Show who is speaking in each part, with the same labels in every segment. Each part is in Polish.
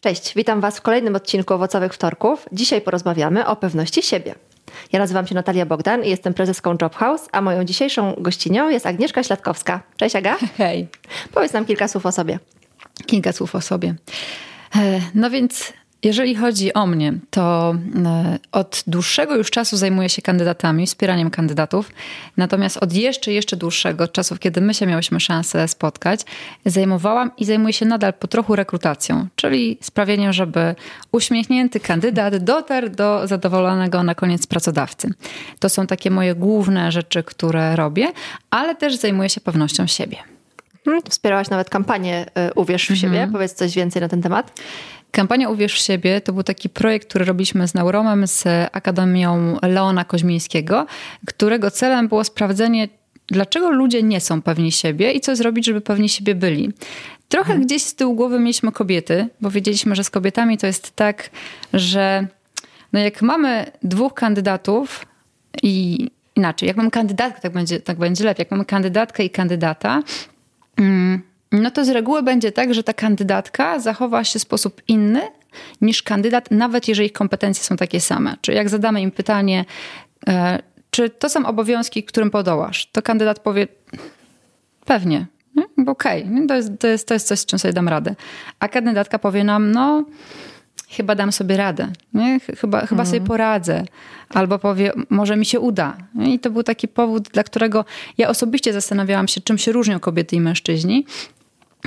Speaker 1: Cześć, witam Was w kolejnym odcinku Owocowych Wtorków. Dzisiaj porozmawiamy o pewności siebie. Ja nazywam się Natalia Bogdan i jestem prezeską Jobhouse, a moją dzisiejszą gościnią jest Agnieszka Śladkowska. Cześć Aga.
Speaker 2: Hej.
Speaker 1: Powiedz nam kilka słów o sobie.
Speaker 2: Kilka słów o sobie. E, no więc jeżeli chodzi o mnie, to e, od dłuższego już czasu zajmuję się kandydatami, wspieraniem kandydatów. Natomiast od jeszcze, jeszcze dłuższego czasu, kiedy my się miałyśmy szansę spotkać, zajmowałam i zajmuję się nadal po trochu rekrutacją, czyli sprawieniem, żeby uśmiechnięty kandydat dotarł do zadowolonego na koniec pracodawcy. To są takie moje główne rzeczy, które robię, ale też zajmuję się pewnością siebie.
Speaker 1: Hmm, wspierałaś nawet kampanię y, Uwierz w mhm. siebie. Powiedz coś więcej na ten temat.
Speaker 2: Kampania Uwierz w siebie to był taki projekt, który robiliśmy z Neuromem, z Akademią Leona Koźmińskiego, którego celem było sprawdzenie, dlaczego ludzie nie są pewni siebie i co zrobić, żeby pewni siebie byli. Trochę hmm. gdzieś z tyłu głowy mieliśmy kobiety, bo wiedzieliśmy, że z kobietami to jest tak, że no jak mamy dwóch kandydatów i inaczej, jak mamy kandydatkę, tak będzie, tak będzie lepiej, jak mamy kandydatkę i kandydata, mm, no to z reguły będzie tak, że ta kandydatka zachowa się w sposób inny niż kandydat, nawet jeżeli ich kompetencje są takie same. Czyli jak zadamy im pytanie, e, czy to są obowiązki, którym podołasz, to kandydat powie pewnie, okej, okay. to, jest, to, jest, to jest coś, z czym sobie dam radę. A kandydatka powie nam, no chyba dam sobie radę, nie? Chyba, chyba mhm. sobie poradzę. Albo powie, może mi się uda. I to był taki powód, dla którego ja osobiście zastanawiałam się, czym się różnią kobiety i mężczyźni.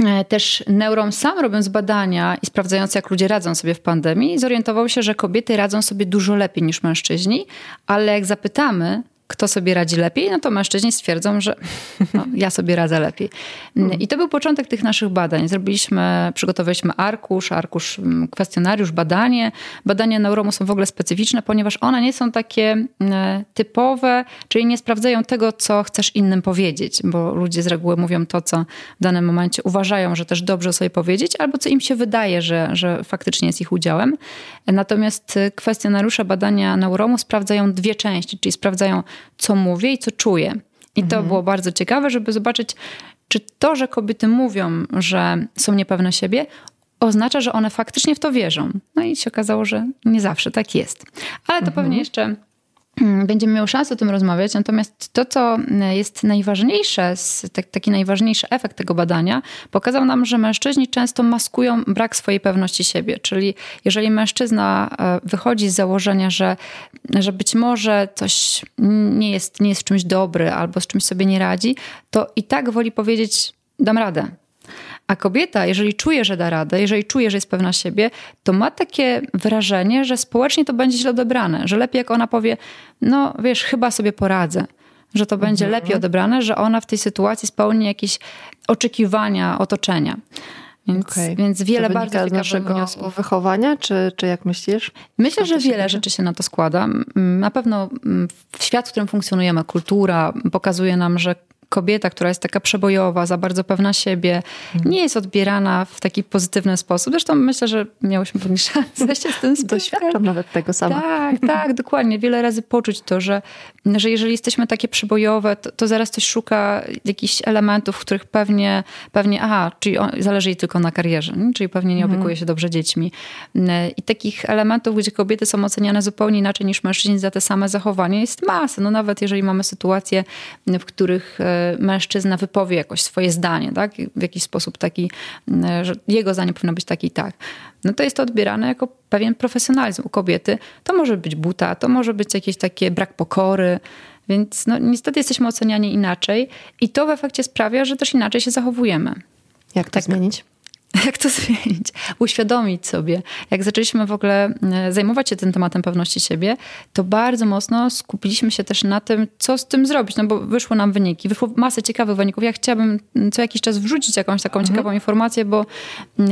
Speaker 2: E, też Neuron sam robiąc badania i sprawdzając, jak ludzie radzą sobie w pandemii, zorientował się, że kobiety radzą sobie dużo lepiej niż mężczyźni, ale jak zapytamy, kto sobie radzi lepiej, no to mężczyźni stwierdzą, że no, ja sobie radzę lepiej. Mhm. I to był początek tych naszych badań. Zrobiliśmy, przygotowaliśmy arkusz, arkusz, mm, kwestionariusz, badanie. Badania neuromu są w ogóle specyficzne, ponieważ one nie są takie mm, typowe, czyli nie sprawdzają tego, co chcesz innym powiedzieć, bo ludzie z reguły mówią to, co w danym momencie uważają, że też dobrze sobie powiedzieć, albo co im się wydaje, że, że faktycznie jest ich udziałem. Natomiast kwestionariusze badania neuromu sprawdzają dwie części, czyli sprawdzają co mówię i co czuję. I to mhm. było bardzo ciekawe, żeby zobaczyć, czy to, że kobiety mówią, że są niepewne siebie, oznacza, że one faktycznie w to wierzą. No i się okazało, że nie zawsze tak jest. Ale to mhm. pewnie jeszcze będziemy miały szansę o tym rozmawiać. Natomiast to, co mm, jest najważniejsze, taki najważniejszy efekt tego badania, pokazał nam, że mężczyźni często maskują brak swojej pewności siebie. Czyli jeżeli mężczyzna e, wychodzi z założenia, że, że być może coś nie jest, nie jest czymś dobry albo z czymś sobie nie radzi, to i tak woli powiedzieć: dam radę, a kobieta, jeżeli czuje, że da radę, jeżeli czuje, że jest pewna siebie, to ma takie wrażenie, że społecznie to będzie źle odebrane, że lepiej jak ona powie, no wiesz, chyba sobie poradzę, że to będzie mhm. lepiej odebrane, że ona w tej sytuacji spełni jakieś oczekiwania otoczenia. Więc, okay. więc wiele
Speaker 1: to
Speaker 2: bardzo
Speaker 1: z naszego wniosków. wychowania, czy, czy jak myślisz?
Speaker 2: Myślę, że wiele rzeczy się na to składa. Na pewno świat, w którym funkcjonujemy, kultura pokazuje nam, że kobieta, która jest taka przebojowa, za bardzo pewna siebie, mhm. nie jest odbierana w taki pozytywny sposób. Zresztą myślę, że miałyśmy pewnie szansę się z tym spotkać.
Speaker 1: Doświadczam nawet tego sama.
Speaker 2: Tak, tak, dokładnie. Wiele razy poczuć to, że, że jeżeli jesteśmy takie przebojowe, to, to zaraz ktoś szuka jakichś elementów, w których pewnie, pewnie aha, czyli on, zależy jej tylko na karierze, nie? czyli pewnie nie mhm. opiekuje się dobrze dziećmi. I takich elementów, gdzie kobiety są oceniane zupełnie inaczej niż mężczyźni za te same zachowanie jest masa. No nawet jeżeli mamy sytuacje, w których e, mężczyzna wypowie jakoś swoje zdanie, tak? w jakiś sposób taki, że jego zdanie powinno być takie i tak, no to jest to odbierane jako pewien profesjonalizm u kobiety. To może być buta, to może być jakiś taki brak pokory, więc no, niestety jesteśmy oceniani inaczej i to w efekcie sprawia, że też inaczej się zachowujemy.
Speaker 1: Jak to tak. zmienić?
Speaker 2: Jak to zmienić? Uświadomić sobie. Jak zaczęliśmy w ogóle e, zajmować się tym tematem pewności siebie, to bardzo mocno skupiliśmy się też na tym, co z tym zrobić. No bo wyszły nam wyniki, wyszło masę ciekawych wyników. Ja chciałabym co jakiś czas wrzucić jakąś taką mhm. ciekawą informację, bo,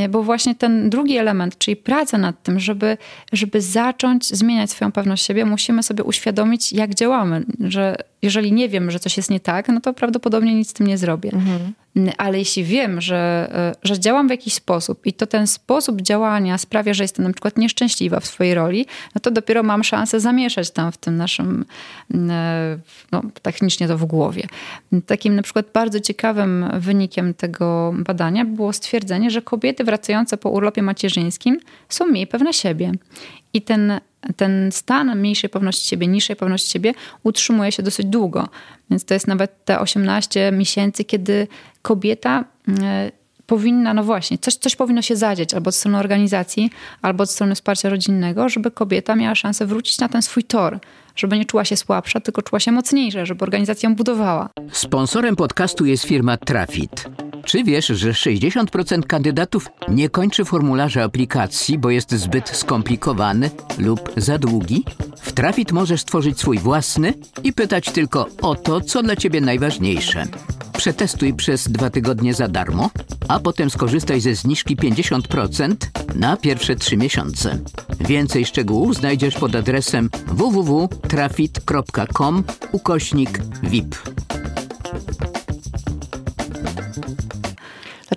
Speaker 2: bo właśnie ten drugi element, czyli praca nad tym, żeby, żeby zacząć zmieniać swoją pewność siebie, musimy sobie uświadomić, jak działamy. Że jeżeli nie wiem, że coś jest nie tak, no to prawdopodobnie nic z tym nie zrobię. Mhm. Ale jeśli wiem, że, e, że działam w jakiś sposób i to ten sposób działania sprawia, że jestem na przykład nieszczęśliwa w swojej roli, no to dopiero mam szansę zamieszać tam w tym naszym, e, no, technicznie to w głowie. Takim na przykład bardzo ciekawym wynikiem tego badania było stwierdzenie, że kobiety wracające po urlopie macierzyńskim są mniej pewne siebie. I ten ten stan mniejszej pewności siebie, niższej pewności siebie utrzymuje się dosyć długo. Więc to jest nawet te 18 miesięcy, kiedy kobieta e, powinna, no właśnie, coś, coś powinno się zadzieć albo od strony organizacji, albo od strony wsparcia rodzinnego, żeby kobieta miała szansę wrócić na ten swój tor, żeby nie czuła się słabsza, tylko czuła się mocniejsza, żeby organizacja ją budowała.
Speaker 3: Sponsorem podcastu jest firma Trafit. Czy wiesz, że 60% kandydatów nie kończy formularza aplikacji, bo jest zbyt skomplikowany lub za długi? W Trafit możesz stworzyć swój własny i pytać tylko o to, co dla Ciebie najważniejsze. Przetestuj przez dwa tygodnie za darmo, a potem skorzystaj ze zniżki 50% na pierwsze trzy miesiące. Więcej szczegółów znajdziesz pod adresem www.trafit.com ukośnik VIP.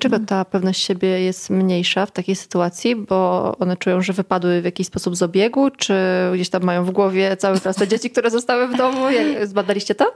Speaker 1: Dlaczego ta pewność siebie jest mniejsza w takiej sytuacji? Bo one czują, że wypadły w jakiś sposób z obiegu, czy gdzieś tam mają w głowie cały czas te dzieci, które zostały w domu? Jak zbadaliście to?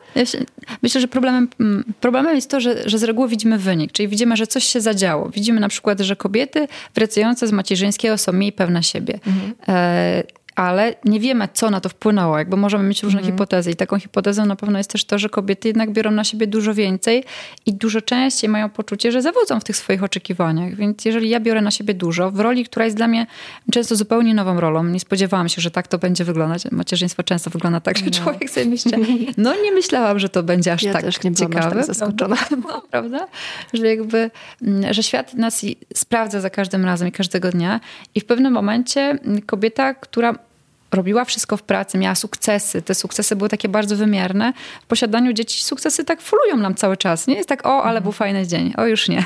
Speaker 2: Myślę, że problemem, mm, problemem jest to, że, że z reguły widzimy wynik, czyli widzimy, że coś się zadziało. Widzimy na przykład, że kobiety wracające z macierzyńskiego są mniej pewne siebie. Mhm. E ale nie wiemy, co na to wpłynęło. Jakby możemy mieć różne mm. hipotezy i taką hipotezą na pewno jest też to, że kobiety jednak biorą na siebie dużo więcej i dużo częściej mają poczucie, że zawodzą w tych swoich oczekiwaniach. Więc jeżeli ja biorę na siebie dużo, w roli, która jest dla mnie często zupełnie nową rolą, nie spodziewałam się, że tak to będzie wyglądać. Macierzyństwo często wygląda tak, że no. człowiek sobie myśli, no nie myślałam, że to będzie aż
Speaker 1: ja
Speaker 2: tak
Speaker 1: też nie
Speaker 2: ciekawe.
Speaker 1: Tak zaskoczona.
Speaker 2: No, prawda? Że jakby, mm, że świat nas sprawdza za każdym razem i każdego dnia i w pewnym momencie kobieta, która robiła wszystko w pracy, miała sukcesy. Te sukcesy były takie bardzo wymierne. W posiadaniu dzieci sukcesy tak fulują nam cały czas. Nie jest tak, o, ale był fajny dzień. O, już nie.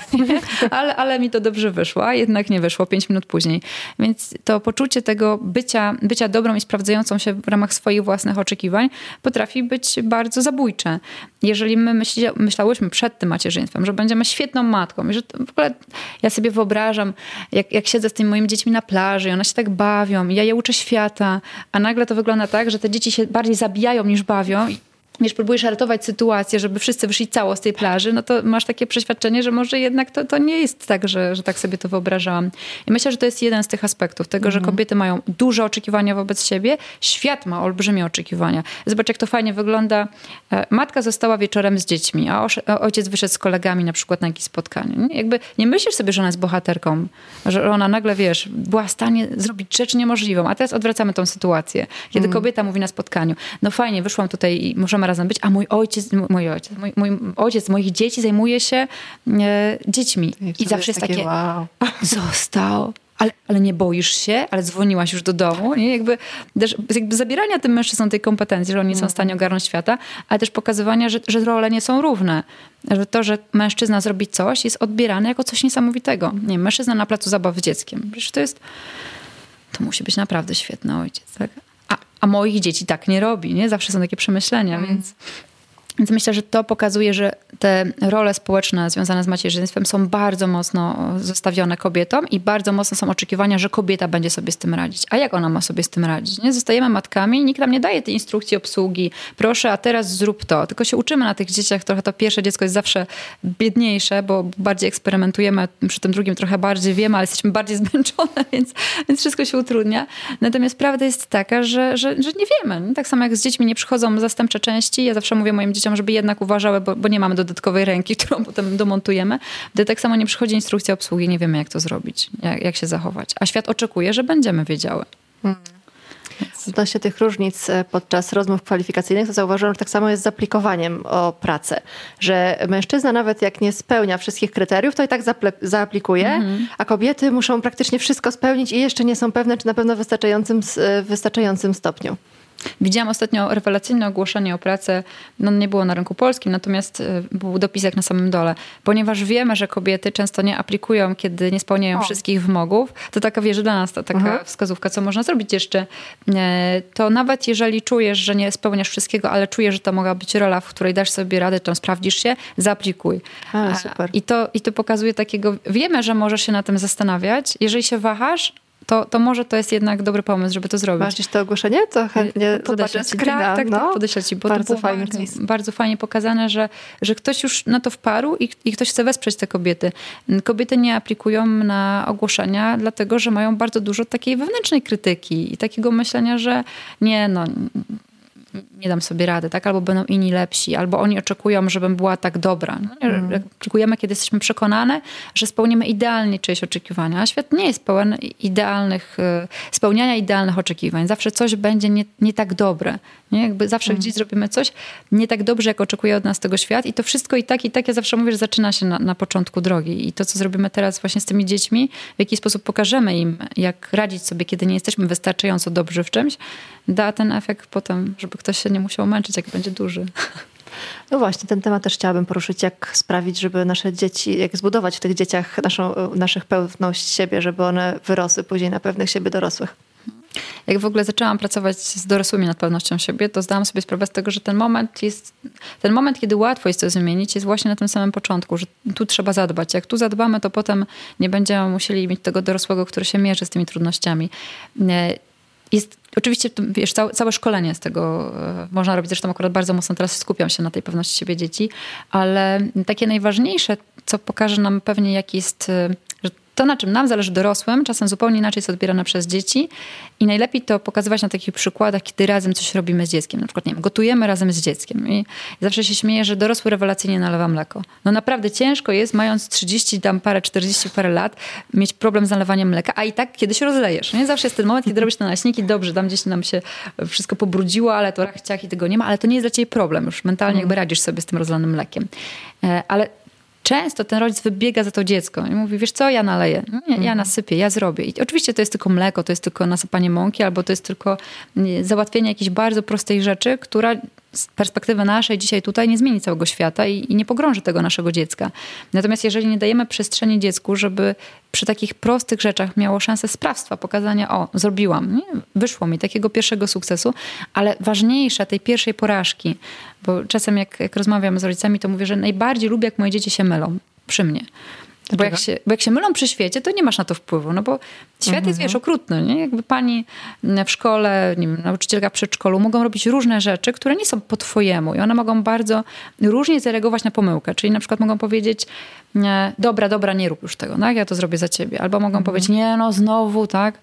Speaker 2: ale, ale mi to dobrze wyszło, a jednak nie wyszło pięć minut później. Więc to poczucie tego bycia, bycia dobrą i sprawdzającą się w ramach swoich własnych oczekiwań potrafi być bardzo zabójcze. Jeżeli my myśli, myślałyśmy przed tym macierzyństwem, że będziemy świetną matką i że w ogóle ja sobie wyobrażam, jak, jak siedzę z tymi moimi dziećmi na plaży i one się tak bawią i ja je uczę świata, a nagle to wygląda tak, że te dzieci się bardziej zabijają niż bawią wiesz, próbujesz ratować sytuację, żeby wszyscy wyszli cało z tej plaży, no to masz takie przeświadczenie, że może jednak to, to nie jest tak, że, że tak sobie to wyobrażałam. I myślę, że to jest jeden z tych aspektów, tego, że mhm. kobiety mają duże oczekiwania wobec siebie, świat ma olbrzymie oczekiwania. Zobacz, jak to fajnie wygląda. E, matka została wieczorem z dziećmi, a ojciec wyszedł z kolegami na przykład na jakieś spotkanie. Nie? Jakby nie myślisz sobie, że ona jest bohaterką, że ona nagle, wiesz, była w stanie zrobić rzecz niemożliwą, a teraz odwracamy tą sytuację. Kiedy mm. kobieta mówi na spotkaniu, no fajnie, wyszłam tutaj i możemy razem być, a mój ojciec, mój ojciec, mój, mój ojciec moich dzieci zajmuje się e, dziećmi. I, I zawsze jest takie, takie wow. został. Ale, ale, nie boisz się, ale dzwoniłaś już do domu. Nie? Jakby, też, jakby zabierania tym mężczyznom tej kompetencji, że oni nie są w stanie mhm. ogarnąć świata, ale też pokazywania, że, że role nie są równe. Że to, że mężczyzna zrobi coś, jest odbierane jako coś niesamowitego. Nie, mężczyzna na placu zabaw z dzieckiem. Przecież to jest. To musi być naprawdę świetny ojciec. Tak? A, moich dzieci tak nie robi, nie? Zawsze są takie przemyślenia, mm. więc więc myślę, że to pokazuje, że te role społeczne związane z macierzyństwem są bardzo mocno zostawione kobietom i bardzo mocno są oczekiwania, że kobieta będzie sobie z tym radzić. A jak ona ma sobie z tym radzić? Nie? Zostajemy matkami, nikt nam nie daje tej instrukcji obsługi. Proszę, a teraz zrób to. Tylko się uczymy na tych dzieciach. Trochę to pierwsze dziecko jest zawsze biedniejsze, bo bardziej eksperymentujemy, przy tym drugim trochę bardziej wiemy, ale jesteśmy bardziej zmęczone, więc, więc wszystko się utrudnia. Natomiast prawda jest taka, że, że, że nie wiemy. Tak samo jak z dziećmi nie przychodzą zastępcze części. Ja zawsze mówię moim dzieciom, dzieciom, żeby jednak uważały, bo, bo nie mamy dodatkowej ręki, którą potem domontujemy. Gdy tak samo nie przychodzi instrukcja obsługi, nie wiemy jak to zrobić, jak, jak się zachować. A świat oczekuje, że będziemy wiedziały. Hmm.
Speaker 1: Odnośnie tych różnic e, podczas rozmów kwalifikacyjnych, to zauważyłam, że tak samo jest z aplikowaniem o pracę. Że mężczyzna nawet jak nie spełnia wszystkich kryteriów, to i tak zaaplikuje, -hmm. a kobiety muszą praktycznie wszystko spełnić i jeszcze nie są pewne, czy na pewno w wystarczającym, wystarczającym stopniu.
Speaker 2: Widziałam ostatnio rewelacyjne ogłoszenie o pracę. No nie było na rynku polskim, natomiast e, był dopisek na samym dole. Ponieważ wiemy, że kobiety często nie aplikują, kiedy nie spełniają o. wszystkich wymogów, to taka wierzy dla nas to taka mhm. wskazówka, co można zrobić jeszcze. E, to nawet jeżeli czujesz, że nie spełniasz wszystkiego, ale czujesz, że to mogła być rola, w której dasz sobie radę, to sprawdzisz się, zaaplikuj.
Speaker 1: A, super.
Speaker 2: I to, I to pokazuje takiego, wiemy, że możesz się na tym zastanawiać. Jeżeli się wahasz, to, to może to jest jednak dobry pomysł, żeby to zrobić.
Speaker 1: Masz gdzieś to ogłoszenie? To chętnie
Speaker 2: podeślę ci. Tak, tak, no. tak, podeślę ci, bo bardzo to fajnie. Bardzo, bardzo, fajnie pokazane, że, że ktoś już na to wparł i, i ktoś chce wesprzeć te kobiety. Kobiety nie aplikują na ogłoszenia, dlatego że mają bardzo dużo takiej wewnętrznej krytyki i takiego myślenia, że nie, no nie dam sobie rady, tak? Albo będą inni lepsi, albo oni oczekują, żebym była tak dobra. No, mm. Aplikujemy, kiedy jesteśmy przekonane, że spełnimy idealnie czyjeś oczekiwania, a świat nie jest pełen idealnych, y, spełniania idealnych oczekiwań. Zawsze coś będzie nie, nie tak dobre. Nie? Jakby zawsze mm. gdzieś zrobimy coś nie tak dobrze, jak oczekuje od nas tego świat i to wszystko i tak, i tak, ja zawsze mówię, że zaczyna się na, na początku drogi i to, co zrobimy teraz właśnie z tymi dziećmi, w jaki sposób pokażemy im, jak radzić sobie, kiedy nie jesteśmy wystarczająco dobrzy w czymś, da ten efekt potem, żeby ktoś się nie musiał męczyć, jak będzie duży.
Speaker 1: No właśnie, ten temat też chciałabym poruszyć, jak sprawić, żeby nasze dzieci, jak zbudować w tych dzieciach naszą, naszych pewność siebie, żeby one wyrosły później na pewnych siebie dorosłych.
Speaker 2: Jak w ogóle zaczęłam pracować z dorosłymi nad pewnością siebie, to zdałam sobie sprawę z tego, że ten moment jest, ten moment, kiedy łatwo jest to zmienić, jest właśnie na tym samym początku, że tu trzeba zadbać. Jak tu zadbamy, to potem nie będziemy musieli mieć tego dorosłego, który się mierzy z tymi trudnościami. Jest Oczywiście, wiesz, całe, całe szkolenie z tego e, można robić. Zresztą akurat bardzo mocno teraz skupiam się na tej pewności siebie dzieci, ale takie najważniejsze, co pokaże nam pewnie, jaki jest e, to, na czym nam zależy dorosłym, czasem zupełnie inaczej jest odbierane przez dzieci i najlepiej to pokazywać na takich przykładach, kiedy razem coś robimy z dzieckiem. Na przykład, nie wiem, gotujemy razem z dzieckiem i zawsze się śmieję, że dorosły rewelacyjnie nalewa mleko. No naprawdę ciężko jest, mając 30, tam parę, 40 parę lat, mieć problem z nalewaniem mleka, a i tak kiedyś rozlejesz. Nie? Zawsze jest ten moment, kiedy robisz te naleśniki, dobrze, tam gdzieś nam się wszystko pobrudziło, ale to rachciach i tego nie ma, ale to nie jest dla ciebie problem. Już mentalnie jakby radzisz sobie z tym rozlanym mlekiem. E, ale często ten rodzic wybiega za to dziecko i mówi, wiesz co, ja naleję, ja, ja mhm. nasypię, ja zrobię. I oczywiście to jest tylko mleko, to jest tylko nasypanie mąki, albo to jest tylko załatwienie jakiejś bardzo prostej rzeczy, która z perspektywy naszej dzisiaj tutaj nie zmieni całego świata i, i, nie pogrąży tego naszego dziecka. Natomiast jeżeli nie dajemy przestrzeni dziecku, żeby przy takich prostych rzeczach miało szansę sprawstwa, pokazania, o, zrobiłam, nie? wyszło mi takiego pierwszego sukcesu, ale ważniejsza tej pierwszej porażki, bo czasem jak, jak rozmawiam z rodzicami, to mówię, że najbardziej lubię, jak moje dzieci się mylą przy mnie. Bo jak, się, bo jak się mylą przy świecie, to nie masz na to wpływu, no bo świat mhm. jest, wiesz, okrutny, nie? Jakby pani w szkole, nie wiem, nauczycielka przedszkolu mogą robić różne rzeczy, które nie są po twojemu i one mogą bardzo różnie zareagować na pomyłkę, czyli na przykład mogą powiedzieć dobra, dobra, nie rób już tego, tak? Ja to zrobię za ciebie. Albo mogą mhm. powiedzieć, nie no, znowu, tak?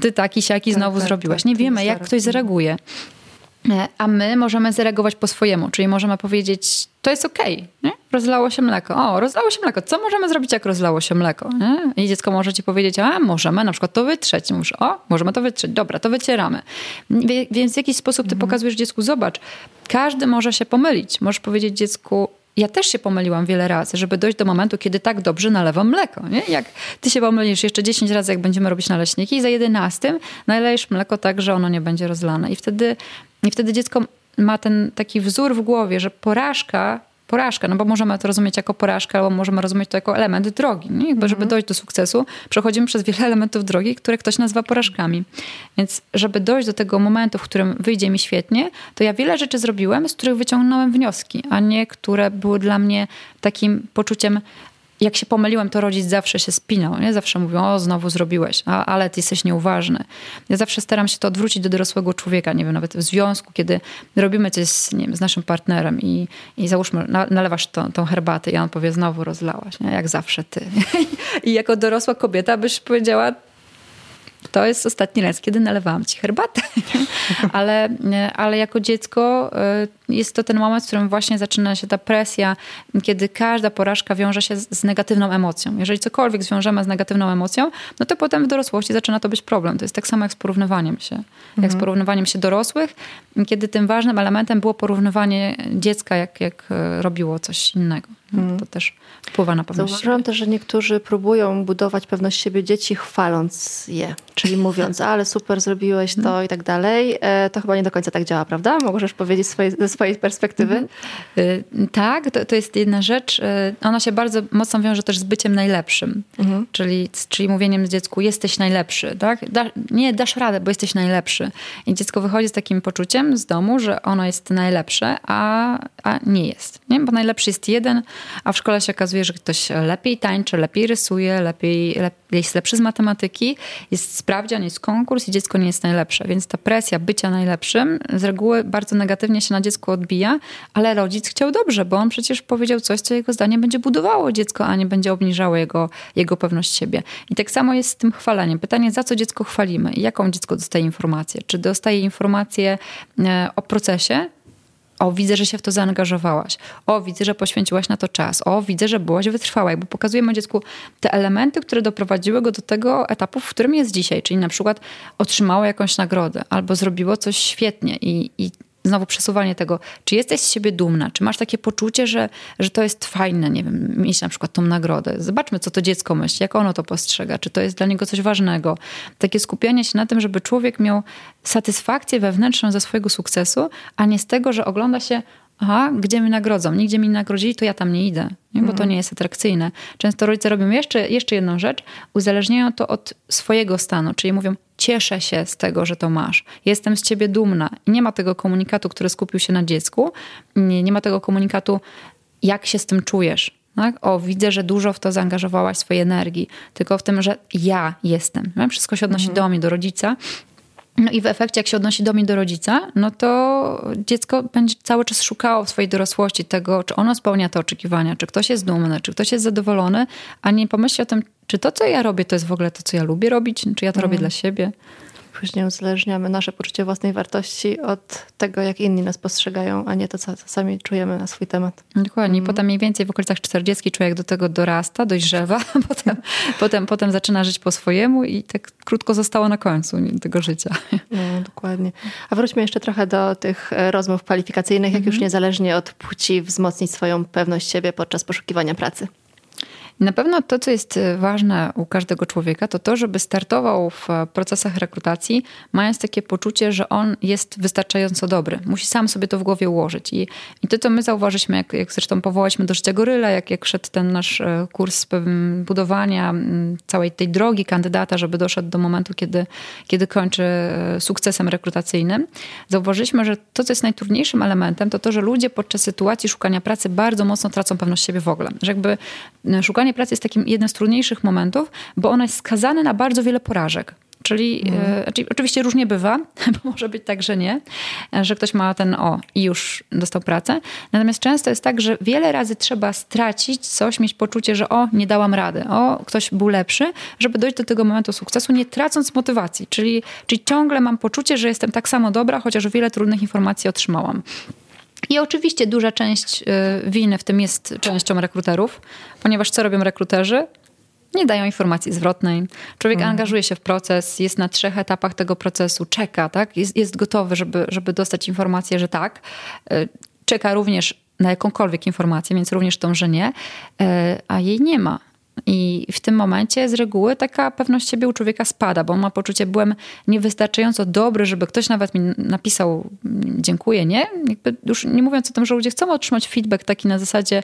Speaker 2: Ty taki, siaki tak, znowu tak, zrobiłaś. Tak, nie wiemy, jak ktoś zareaguje. E, a my możemy zareagować po swojemu, czyli możemy powiedzieć, to jest okej, okay, rozlało się mleko. O, rozlało się mleko. Co możemy zrobić, jak rozlało się mleko? Nie? I dziecko może ci powiedzieć, a możemy na przykład to wytrzeć. Mówisz, o, możemy to wytrzeć. Dobra, to wycieramy. Więc w jakiś sposób ty mhm. pokazujesz dziecku, zobacz, każdy może się pomylić. Możesz powiedzieć dziecku, ja też się pomyliłam wiele razy, żeby dojść do momentu, kiedy tak dobrze nalewam mleko. Nie? Jak ty się pomylisz jeszcze 10 razy, jak będziemy robić naleśniki i za 11 nalejesz mleko tak, że ono nie będzie rozlane. I wtedy, i wtedy dziecko ma ten taki wzór w głowie, że porażka porażka, no bo możemy to rozumieć jako porażkę, albo możemy rozumieć to jako element drogi. Nie? Jakby, żeby mhm. dojść do sukcesu, przechodzimy przez wiele elementów drogi, które ktoś nazywa porażkami. Więc żeby dojść do tego momentu, w którym wyjdzie mi świetnie, to ja wiele rzeczy zrobiłem, z których wyciągnąłem wnioski, a nie które były dla mnie takim poczuciem jak się pomyliłem, to rodzic zawsze się spinał. Nie? Zawsze mówią, o znowu zrobiłeś, a, ale ty jesteś nieuważny. Ja zawsze staram się to odwrócić do dorosłego człowieka. Nie wiem, nawet w związku, kiedy robimy coś z, nie wiem, z naszym partnerem i, i załóżmy, na, nalewasz tą, tą herbatę i on powie, znowu rozlałaś, nie? jak zawsze ty. I jako dorosła kobieta byś powiedziała, to jest ostatni raz, kiedy nalewałam ci herbatę. ale, ale jako dziecko y, jest to ten moment, w którym właśnie zaczyna się ta presja, kiedy każda porażka wiąże się z, z negatywną emocją. Jeżeli cokolwiek zwiążemy z negatywną emocją, no to potem w dorosłości zaczyna to być problem. To jest tak samo jak z porównywaniem się. Mhm. Jak z mhm. porównywaniem się dorosłych, kiedy tym ważnym elementem było porównywanie dziecka, jak, jak y, robiło coś innego. To też wpływa na pewność
Speaker 1: Zauważyłam też, że niektórzy próbują budować pewność siebie dzieci chwaląc je. Czyli mówiąc, ale super zrobiłeś to mm. i tak dalej. E, to chyba nie do końca tak działa, prawda? Możesz powiedzieć swoje, ze swojej perspektywy? Mm
Speaker 2: -hmm. Tak, to, to jest jedna rzecz. E, ona się bardzo mocno wiąże też z byciem najlepszym. -hmm. czyli, czyli mówieniem dziecku, jesteś najlepszy. Tak? Da, nie, dasz radę, bo jesteś najlepszy. I dziecko wychodzi z takim poczuciem z domu, że ono jest najlepsze, a, a nie jest. Nie? Bo najlepszy jest jeden, a w szkole się okazuje, że ktoś lepiej tańczy, lepiej rysuje, lepiej, lepiej jest lepszy z matematyki, jest sprawdzian, jest konkurs i dziecko nie jest najlepsze. Więc ta presja bycia najlepszym z reguły bardzo negatywnie się na dziecku odbija, ale rodzic chciał dobrze, bo on przecież powiedział coś, co jego zdaniem będzie budowało dziecko, a nie będzie obniżało jego, jego pewność siebie. I tak samo jest z tym chwaleniem. Pytanie, za co dziecko chwalimy i jaką dziecko dostaje informację? Czy dostaje informację e, o procesie, o, widzę, że się w to zaangażowałaś. O, widzę, że poświęciłaś na to czas. O, widzę, że byłaś wytrwała. Jakby pokazujemy dziecku te elementy, które doprowadziły go do tego etapu, w którym jest dzisiaj. Czyli na przykład otrzymało jakąś nagrodę albo zrobiło coś świetnie i, i znowu przesuwanie tego, czy jesteś z siebie dumna, czy masz takie poczucie, że, że to jest fajne, nie wiem, mieć na przykład tą nagrodę. Zobaczmy, co to dziecko myśli, jak ono to postrzega, czy to jest dla niego coś ważnego. Takie skupianie się na tym, żeby człowiek miał satysfakcję wewnętrzną ze swojego sukcesu, a nie z tego, że ogląda się, aha, gdzie mi nagrodzą, nigdzie mi nagrodzili, to ja tam nie idę, nie? bo to mhm. nie jest atrakcyjne. Często rodzice robią jeszcze, jeszcze jedną rzecz, uzależniają to od swojego stanu, czyli mówią, cieszę się z tego, że to masz, jestem z ciebie dumna. Nie ma tego komunikatu, który skupił się na dziecku, nie, nie ma tego komunikatu, jak się z tym czujesz. Tak? O, widzę, że dużo w to zaangażowałaś swojej energii, tylko w tym, że ja jestem. Wszystko się odnosi mhm. do mnie, do rodzica. No i w efekcie, jak się odnosi do mnie, do rodzica, no to dziecko będzie cały czas szukało w swojej dorosłości tego, czy ono spełnia te oczekiwania, czy ktoś jest dumny, czy ktoś jest zadowolony, a nie pomyśli o tym, czy to, co ja robię, to jest w ogóle to, co ja lubię robić, czy ja to robię dla siebie
Speaker 1: później uzależniamy nasze poczucie własnej wartości od tego, jak inni nas postrzegają, a nie to, co sami czujemy na swój temat.
Speaker 2: Dokładnie. Mm. Potem mniej więcej w okolicach 40 człowiek do tego dorasta, dojrzewa, potem, potem, potem zaczyna żyć po swojemu i tak krótko zostało na końcu tego życia.
Speaker 1: No, dokładnie. A wróćmy jeszcze trochę do tych e, rozmów kwalifikacyjnych, jak mm już niezależnie od płci wzmocnić swoją pewność siebie podczas poszukiwania pracy.
Speaker 2: Na pewno to, co jest e, ważne u każdego człowieka, to to, żeby startował w e, procesach rekrutacji, mając takie poczucie, że on jest wystarczająco dobry. Musi sam sobie to w głowie ułożyć. I, i to, co my zauważyliśmy, jak, jak zresztą powołaliśmy do życia goryla, jak, jak szedł ten nasz e, kurs budowania całej tej drogi kandydata, żeby doszedł do momentu, kiedy, kiedy kończy sukcesem rekrutacyjnym, zauważyliśmy, że to, co jest najtrudniejszym elementem, to to, że ludzie podczas sytuacji szukania pracy bardzo mocno tracą pewność siebie w ogóle. Że jakby szukanie szukanie pracy jest takim jednym z trudniejszych momentów, bo ono jest skazane na bardzo wiele porażek. Czyli, mm. e, oczywiście różnie bywa, bo może być tak, że nie, że ktoś ma ten o i już dostał pracę. Natomiast często jest tak, że wiele razy trzeba stracić coś, mieć poczucie, że o, nie dałam rady, o, ktoś był lepszy, żeby dojść do tego momentu sukcesu, nie tracąc motywacji. Czyli, czyli ciągle mam poczucie, że jestem tak samo dobra, chociaż wiele trudnych informacji otrzymałam. I oczywiście duża część y, winy w tym jest częścią rekruterów, ponieważ co robią rekruterzy? Nie dają informacji zwrotnej. Człowiek mhm. angażuje się w proces, jest na trzech etapach tego procesu, czeka, tak? jest, jest gotowy, żeby, żeby dostać informację, że tak. Y, czeka również na jakąkolwiek informację, więc również tą, że nie, y, a jej nie ma. I w tym momencie z reguły taka pewność siebie u człowieka spada, bo on ma poczucie, byłem niewystarczająco dobry, żeby ktoś nawet mi napisał dziękuję, nie? Jakby już nie mówiąc o tym, że ludzie chcą otrzymać feedback taki na zasadzie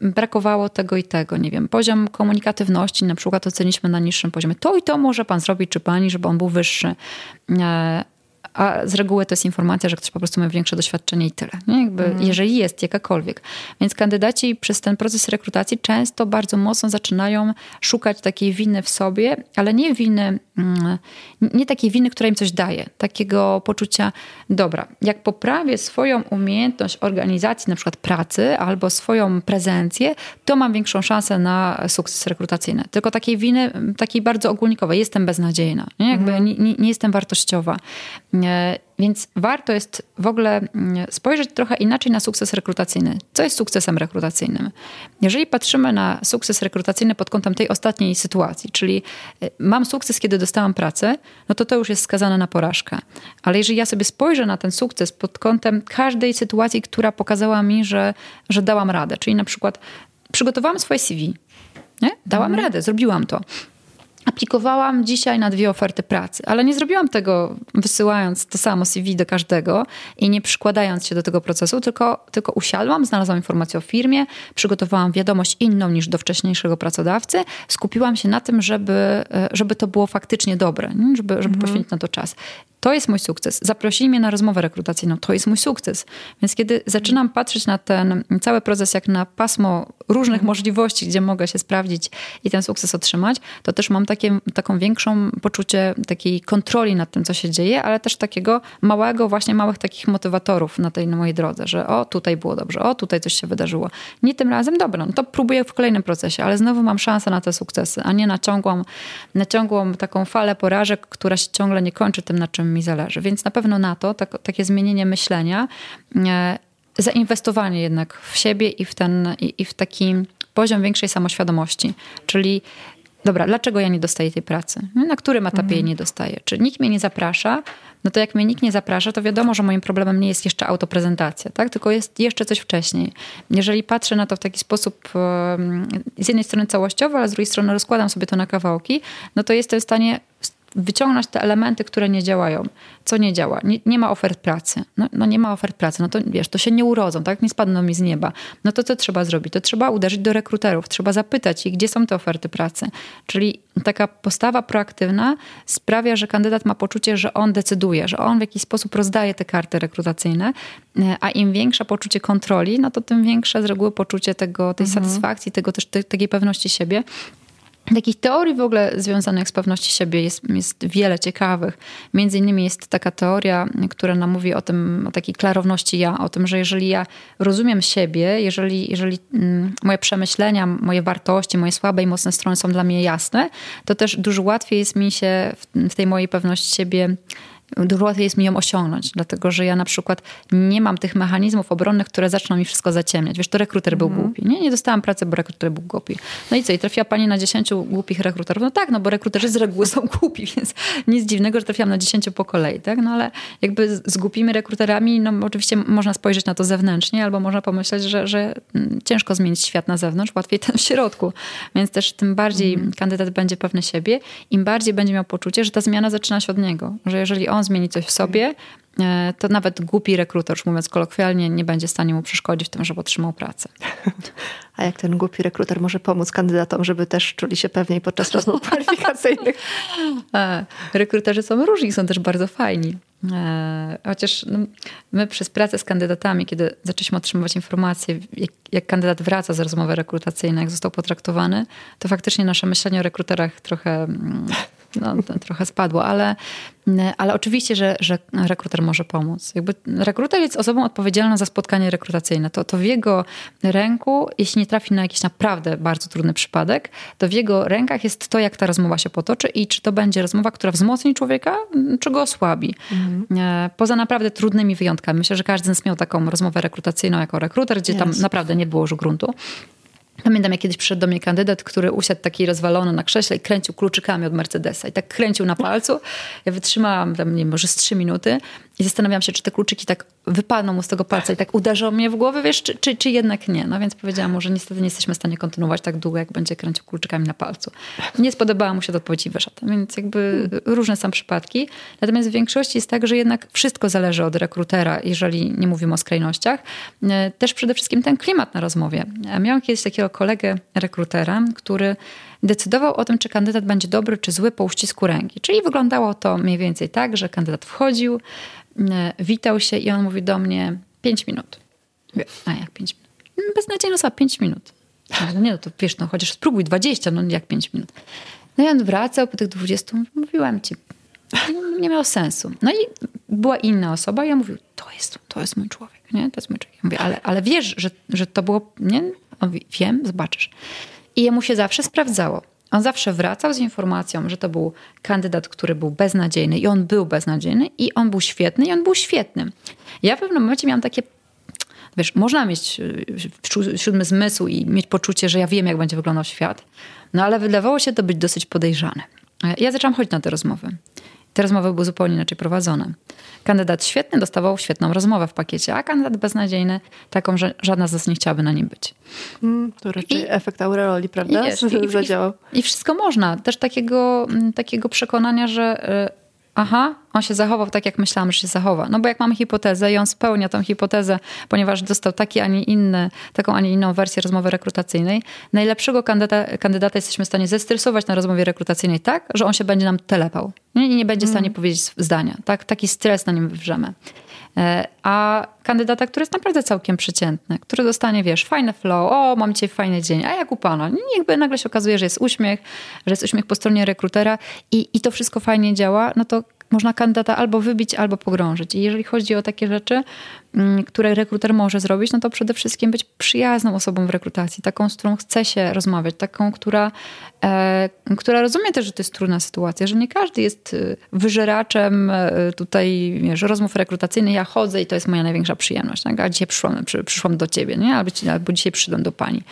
Speaker 2: brakowało tego i tego, nie wiem, poziom komunikatywności na przykład oceniliśmy na niższym poziomie. To i to może pan zrobić, czy pani, żeby on był wyższy e, a z reguły to jest informacja, że ktoś po prostu ma większe doświadczenie i tyle. Nie? Jakby, mhm. Jeżeli jest jakakolwiek. Więc kandydaci przez ten proces rekrutacji często bardzo mocno zaczynają szukać takiej winy w sobie, ale nie winy, mm, nie takiej winy, która im coś daje. Takiego poczucia, dobra, jak poprawię swoją umiejętność organizacji na przykład pracy albo swoją prezencję, to mam większą szansę na sukces rekrutacyjny. Tylko takiej winy, takiej bardzo ogólnikowej. Jestem beznadziejna. Nie? Jakby mhm. nie, nie, nie jestem wartościowa Więc warto jest w ogóle mm, spojrzeć trochę inaczej na sukces rekrutacyjny. Co jest sukcesem rekrutacyjnym? Jeżeli patrzymy na sukces rekrutacyjny pod kątem tej ostatniej sytuacji, czyli y, mam sukces, kiedy dostałam pracę, no to to już jest skazane na porażkę. Ale jeżeli ja sobie spojrzę na ten sukces pod kątem każdej sytuacji, która pokazała mi, że, że dałam radę, czyli na przykład przygotowałam swoje CV, nie? dałam mhm. radę, zrobiłam to aplikowałam dzisiaj na dwie oferty pracy, ale nie zrobiłam tego wysyłając to samo CV do każdego i nie przykładając się do tego procesu, tylko, tylko usiadłam, znalazłam informację o firmie, przygotowałam wiadomość inną niż do wcześniejszego pracodawcy, skupiłam się na tym, żeby, e, żeby to było faktycznie dobre, żeby, żeby mhm. poświęcić na to czas. To jest mój sukces. Zaprosili mnie na rozmowę rekrutacyjną. To jest mój sukces. Więc kiedy zaczynam patrzeć na ten cały proces jak na pasmo różnych mhm. możliwości, gdzie mogę się sprawdzić i ten sukces otrzymać, to też mam takie, taką większą poczucie takiej kontroli nad tym, co się dzieje, ale też takiego małego, właśnie małych takich motywatorów na tej na mojej drodze, że o, tutaj było dobrze, o, tutaj coś się wydarzyło. Nie tym razem, dobra, no to próbuję w kolejnym procesie, ale znowu mam szansę na te sukcesy, a nie na ciągłą, na ciągłą taką falę porażek, która się ciągle nie kończy tym, na czym mi zależy. Więc na pewno na to, tak, takie zmienienie myślenia, e, zainwestowanie jednak w siebie i w, ten, i, i w taki poziom większej samoświadomości. Czyli dobra, dlaczego ja nie dostaję tej pracy? Na którym etapie mhm. jej nie dostaję? Czy nikt mnie nie zaprasza? No to jak mnie nikt nie zaprasza, to wiadomo, że moim problemem nie jest jeszcze autoprezentacja, tak? tylko jest jeszcze coś wcześniej. Jeżeli patrzę na to w taki sposób z jednej strony całościowo, ale z drugiej strony rozkładam sobie to na kawałki, no to jestem w stanie wyciągnąć te elementy, które nie działają. Co nie działa? Nie, nie ma ofert pracy. No, no, nie ma ofert pracy. No to wiesz, to się nie urodzą, tak? Nie spadną mi z nieba. No to co trzeba zrobić? To trzeba uderzyć do rekruterów. Trzeba zapytać ich, gdzie są te oferty pracy. Czyli taka postawa proaktywna sprawia, że kandydat ma poczucie, że on decyduje, że on w jakiś sposób rozdaje te karty rekrutacyjne, a im większe poczucie kontroli, no to tym większe z reguły poczucie tego, tej mhm. satysfakcji, tego też tej, takiej pewności siebie. Takich teorii w ogóle związanych z pewnością siebie jest, jest wiele ciekawych. Między innymi jest taka teoria, która nam mówi o tym, o takiej klarowności ja, o tym, że jeżeli ja rozumiem siebie, jeżeli, jeżeli mm, moje przemyślenia, moje wartości, moje słabe i mocne strony są dla mnie jasne, to też dużo łatwiej jest mi się w, w tej mojej pewności siebie dużo łatwiej jest mi ją osiągnąć, dlatego że ja na przykład nie mam tych mechanizmów obronnych, które zaczną mi wszystko zaciemniać. Wiesz, to rekruter był mm. głupi. Nie, nie dostałam pracy, bo rekruter był głupi. No i co, i trafiła pani na 10 głupich rekruterów? No tak, no bo rekruterzy z reguły są głupi, więc nic dziwnego, że trafiłam na 10 po kolei, tak? No ale jakby z, z głupimi rekruterami, no oczywiście można spojrzeć na to zewnętrznie, albo można pomyśleć, że, że mm, ciężko zmienić świat na zewnątrz, łatwiej ten w środku. Więc też tym bardziej mm. kandydat będzie pewny siebie, im bardziej będzie miał poczucie, że ta zmiana zaczyna się od niego. Że jeżeli on on zmieni coś w sobie, e, to nawet głupi rekruter, już mówiąc kolokwialnie, nie będzie w stanie mu przeszkodzić w tym, żeby otrzymał pracę.
Speaker 1: A jak ten głupi rekruter może pomóc kandydatom, żeby też czuli się pewniej podczas rozmów kwalifikacyjnych?
Speaker 2: E, rekruterzy są różni, są też bardzo fajni. E, chociaż no, my przez pracę z kandydatami, kiedy zaczęliśmy otrzymywać informacje, jak, jak, kandydat wraca z rozmowy rekrutacyjnej, jak został potraktowany, to faktycznie nasze myślenie o rekruterach trochę mm, no, trochę spadło, ale, ale oczywiście, że, że rekruter może pomóc. Jakby rekruter jest osobą odpowiedzialną za spotkanie rekrutacyjne. To, to w jego ręku, jeśli nie trafi na jakiś naprawdę bardzo trudny przypadek, to w jego rękach jest to, jak ta rozmowa się potoczy i czy to będzie rozmowa, która wzmocni człowieka, czy go osłabi. Mhm. Poza naprawdę trudnymi wyjątkami. Myślę, że każdy z nas miał taką rozmowę rekrutacyjną jako rekruter, gdzie yes. tam naprawdę nie było już gruntu. Pamiętam, jak kiedyś przyszedł do mnie kandydat, który usiadł taki rozwalony na krześle i kręcił kluczykami od Mercedesa. I tak kręcił na palcu. Ja wytrzymałam tam, nie wiem, może z trzy minuty i zastanawiałam się, czy te kluczyki tak wypadną mu z tego palca i tak uderzą mnie w głowę, wiesz, czy, czy, czy jednak nie. No więc powiedziałam mu, że niestety nie jesteśmy w stanie kontynuować tak długo, jak będzie kręcił kluczykami na palcu. Nie spodobała mu się to odpowiedź i wyszedł. Więc jakby różne są przypadki. Natomiast w większości jest tak, że jednak wszystko zależy od rekrutera, jeżeli nie mówimy o skrajnościach. E, też przede wszystkim ten klimat na rozmowie. Miałam kiedyś takiego kolegę rekrutera, który decydował o tym, czy kandydat będzie dobry, czy zły po uścisku ręki. Czyli wyglądało to mniej więcej tak, że kandydat wchodził, E, witał się i on mówi do mnie 5 minut. A jak 5 minut? Mm, beznadziejna osoba, 5 minut. No nie, no to wiesz, no chociaż spróbuj 20, no jak 5 minut. No i on wracał po tych 20, mówiłam ci, no, nie miało sensu. No i była inna osoba i ja mówił, to jest, to jest mój człowiek, nie? To jest mój człowiek. Mówię, ale, ale wiesz, że, że to było, nie? On mówi, wiem, zobaczysz. I jemu się zawsze sprawdzało On zawsze wracał z informacją, że to był kandydat, który był beznadziejny i on był beznadziejny i on był świetny i on był świetny. Ja w pewnym momencie miałam takie wiesz, można mieć siódmy zmysł i mieć poczucie, że ja wiem, jak będzie wyglądał świat, no ale wydawało się to być dosyć podejrzane. Ja zaczęłam chodzić na te rozmowy. Te rozmowy były zupełnie inaczej prowadzone. Kandydat świetny dostawał świetną rozmowę w pakiecie, a kandydat beznadziejny taką, że żadna z nas nie chciałaby na nim być.
Speaker 1: Mm, to raczej I, efekt aureoli, prawda? I, wiesz, i.
Speaker 2: I, I wszystko można. Też takiego, mm, takiego przekonania, że y, aha, on się zachował tak, jak myślałam, że się zachowa. No bo jak mamy hipotezę i on spełnia tą hipotezę, ponieważ dostał taki, a nie inny, taką, a nie inną wersję rozmowy rekrutacyjnej, najlepszego kandydata, kandydata jesteśmy w stanie zestresować na rozmowie rekrutacyjnej tak, że on się będzie nam telepał i nie będzie w stanie mm. powiedzieć zdania. Tak? Taki stres na nim wywrzemy. E, a kandydata, który jest naprawdę całkiem przeciętny, który dostanie, wiesz, fajny flow, o, mam dzisiaj fajny dzień, a jak u pana? Jakby nagle się okazuje, że jest uśmiech, że jest uśmiech po stronie rekrutera i, i to wszystko fajnie działa, no to można kandydata albo wybić, albo pogrążyć. I jeżeli chodzi o takie rzeczy, które rekruter może zrobić, no to przede wszystkim być przyjazną osobą w rekrutacji, taką, z którą chce się rozmawiać, taką, która, e, która rozumie też, że to jest trudna sytuacja, że nie każdy jest y, wyżeraczem e, tutaj wiesz, rozmów rekrutacyjnych. Ja chodzę i to jest moja największa przyjemność. Tak? A dzisiaj przyszłam, przy, przyszłam do ciebie, nie? Albo, albo dzisiaj przyszłam do pani.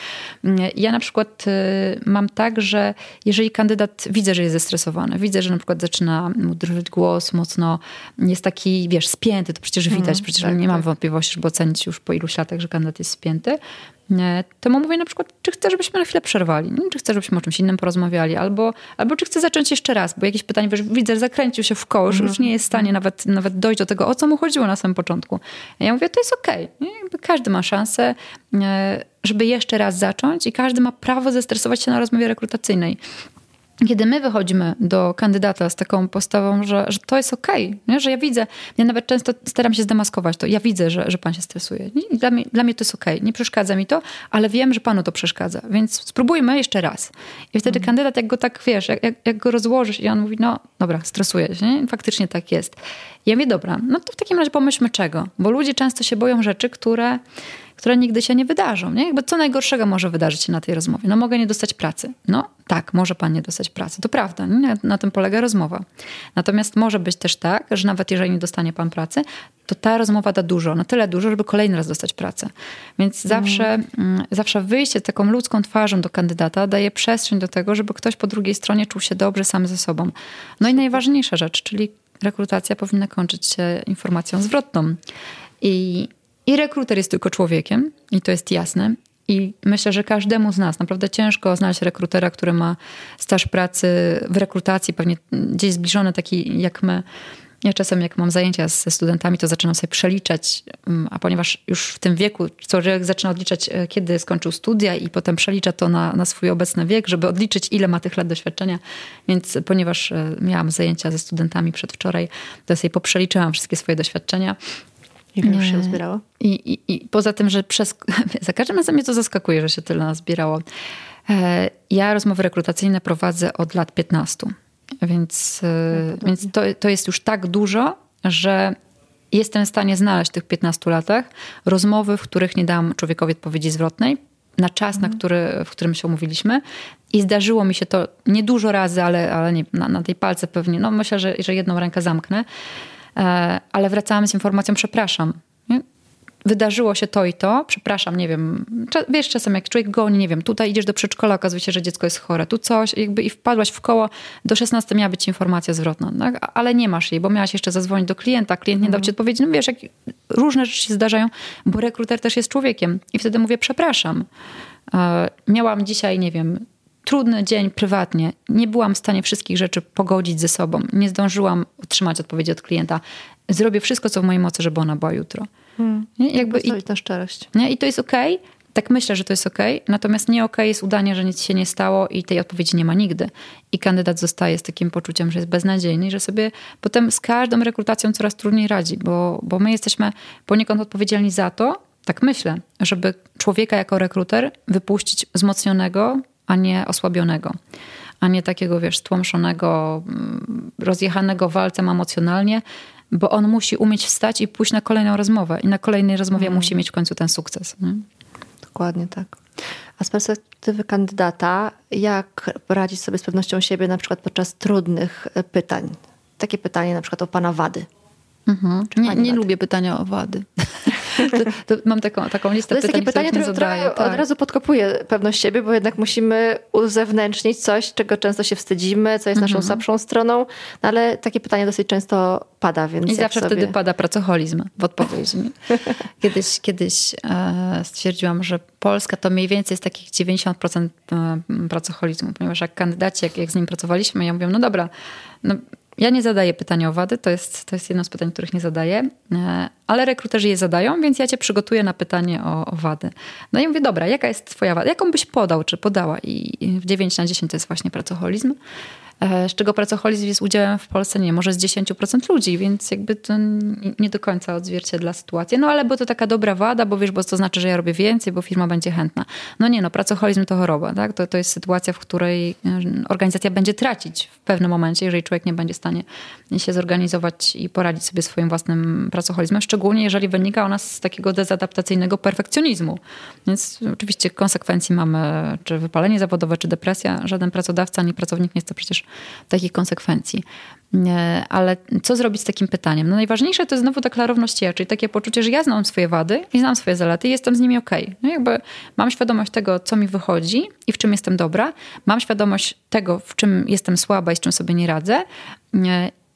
Speaker 2: Mm, ja na przykład y, mam tak, że jeżeli kandydat widzę, że jest zestresowany, widzę, że na przykład zaczyna mu drżeć głos, mocno jest taki, wiesz, spięty, to przecież widać, mm, przecież tak, nie mam tak. Wątpliwości, żeby ocenić już po iluś latach, że kandydat jest spięty. To mu mówię na przykład, czy chcę, żebyśmy na chwilę przerwali, czy chcę, żebyśmy o czymś innym porozmawiali, albo, albo czy chcę zacząć jeszcze raz, bo jakieś pytanie, wiesz, widzę, zakręcił się w koło, już nie jest w stanie nawet, nawet dojść do tego, o co mu chodziło na samym początku. Ja mówię, to jest okej. Okay. Każdy ma szansę, żeby jeszcze raz zacząć i każdy ma prawo zestresować się na rozmowie rekrutacyjnej kiedy my wychodzimy do kandydata z taką postawą, że, że to jest okej, okay, że ja widzę, ja nawet często staram się zdemaskować to, ja widzę, że, że pan się stresuje. Dla mnie, dla mnie to jest okej, okay. nie przeszkadza mi to, ale wiem, że panu to przeszkadza, więc spróbujmy jeszcze raz. I wtedy mhm. kandydat, jak go tak wiesz, jak, jak, jak, go rozłożysz i on mówi, no dobra, stresuje się, nie? faktycznie tak jest. Ja mówię, dobra, no to w takim razie pomyślmy czego, bo ludzie często się boją rzeczy, które które nigdy się nie wydarzą. Nie? Jakby co najgorszego może wydarzyć się na tej rozmowie? No mogę nie dostać pracy. No tak, może pan nie dostać pracy. To prawda, nie? na tym polega rozmowa. Natomiast może być też tak, że nawet jeżeli nie dostanie pan pracy, to ta rozmowa da dużo, na tyle dużo, żeby kolejny raz dostać pracę. Więc zawsze, mm. zawsze wyjście z taką ludzką twarzą do kandydata daje przestrzeń do tego, żeby ktoś po drugiej stronie czuł się dobrze sam ze sobą. No i najważniejsza rzecz, czyli rekrutacja powinna kończyć się informacją zwrotną. I i rekruter jest tylko człowiekiem, i to jest jasne. I myślę, że każdemu z nas naprawdę ciężko znaleźć rekrutera, który ma staż pracy w rekrutacji, pewnie gdzieś zbliżony taki jak my. Ja czasem, jak mam zajęcia ze studentami, to zaczynam sobie przeliczać, mm, a ponieważ już w tym wieku człowiek zaczyna odliczać, e, kiedy skończył studia i potem przelicza to na, na swój obecny wiek, żeby odliczyć, ile ma tych lat doświadczenia. Więc ponieważ e, miałam zajęcia ze studentami przedwczoraj, to sobie poprzeliczyłam wszystkie swoje doświadczenia
Speaker 1: Ile już się zbierało?
Speaker 2: I, i, I poza tym, że przez, za każdym razem mnie to zaskakuje, że się tyle nas zbierało. E, ja rozmowy rekrutacyjne prowadzę od lat 15, więc, e, więc to, to jest już tak dużo, że jestem w stanie znaleźć w tych 15 latach rozmowy, w których nie dam człowiekowi odpowiedzi zwrotnej na czas, mhm. na który, w którym się umówiliśmy. I zdarzyło mi się to nie dużo razy, ale, ale nie, na, na tej palce pewnie, no myślę, że, że jedną rękę zamknę. E, ale wracałam z informacją, przepraszam. Wydarzyło się to i to, przepraszam, nie wiem. Wiesz, czasem jak człowiek goni, nie wiem, tutaj idziesz do przedszkola, okazuje się, że dziecko jest chore, tu coś, jakby i wpadłaś w koło, do 16 miała być informacja zwrotna, tak? ale nie masz jej, bo miałaś jeszcze zadzwonić do klienta, klient nie dał ci mhm. odpowiedzi. No wiesz, jak różne rzeczy się zdarzają, bo rekruter też jest człowiekiem. I wtedy mówię, przepraszam. E, miałam dzisiaj, nie wiem, trudny dzień prywatnie. Nie byłam w stanie wszystkich rzeczy pogodzić ze sobą. Nie zdążyłam otrzymać odpowiedzi od klienta. Zrobię wszystko, co w mojej mocy, żeby ona była jutro.
Speaker 1: Hmm. Nie? Jakby i, ta szczerość.
Speaker 2: Nie? I to jest okej. Okay. Tak myślę, że to jest okej. Okay. Natomiast nie okej okay jest udanie, że nic się nie stało i tej odpowiedzi nie ma nigdy. I kandydat zostaje z takim poczuciem, że jest beznadziejny i że sobie potem z każdą rekrutacją coraz trudniej radzi, bo, bo my jesteśmy poniekąd odpowiedzialni za to, tak myślę, żeby człowieka jako rekruter wypuścić wzmocnionego, a nie osłabionego. A nie takiego, wiesz, stłamszonego, mm, rozjechanego walcem emocjonalnie, bo on musi umieć wstać i pójść na kolejną rozmowę. I na kolejnej rozmowie mm. musi mieć w końcu ten sukces. Nie?
Speaker 1: Dokładnie tak. A z perspektywy kandydata, jak radzić sobie z pewnością siebie na przykład podczas trudnych e, pytań? Takie pytanie na przykład o pana wady.
Speaker 2: Mhm. Nie, nie lubię pytania o wady. To, to mam taką, taką listę
Speaker 1: to jest
Speaker 2: pytań,
Speaker 1: takie pytanie, które
Speaker 2: zadaję.
Speaker 1: Tak. od razu podkopuje pewność siebie, bo jednak musimy uzewnętrznić coś, czego często się wstydzimy, co jest naszą mhm. słabszą stroną, no ale takie pytanie dosyć często pada. Więc
Speaker 2: I zawsze
Speaker 1: sobie...
Speaker 2: wtedy pada pracoholizm w odpowiedzi. kiedyś kiedyś e, stwierdziłam, że Polska to mniej więcej jest takich 90% e, pracoholizmu, ponieważ jak kandydaci, jak, jak z nim pracowaliśmy, ja mówię, no dobra, no, ja nie zadaję pytania o wady, to jest, to jest jedno z pytań, których nie zadaję, e, ale rekruterzy je zadają, więc ja cię przygotuję na pytanie o, o wady. No i mówię, dobra, jaka jest twoja wada? Jaką byś podał, czy podała? I w 9 na 10 to jest właśnie pracoholizm. E, z czego pracoholizm jest udziałem w Polsce, nie może z 10% ludzi, więc jakby to nie do końca odzwierciedla sytuację. No ale bo to taka dobra wada, bo wiesz, bo to znaczy, że ja robię więcej, bo firma będzie chętna. No nie, no pracoholizm to choroba, tak? To, to jest sytuacja, w której e, organizacja będzie tracić w pewnym momencie, jeżeli człowiek nie będzie w stanie się zorganizować i poradzić sobie swoim własnym pracoholizmem, szczególnie jeżeli wynika ona z takiego dezadaptacyjnego perfekcjonizmu. Więc oczywiście konsekwencji mamy czy wypalenie zawodowe, czy depresja. Żaden pracodawca ani pracownik nie chce przecież takich konsekwencji. Ale co zrobić z takim pytaniem? No najważniejsze to jest znowu ta klarowność ja, czyli takie poczucie, że ja znam swoje wady i znam swoje zalety i jestem z nimi okej. Okay. No jakby mam świadomość tego, co mi wychodzi i w czym jestem dobra. Mam świadomość tego, w czym jestem słaba i z czym sobie nie radzę.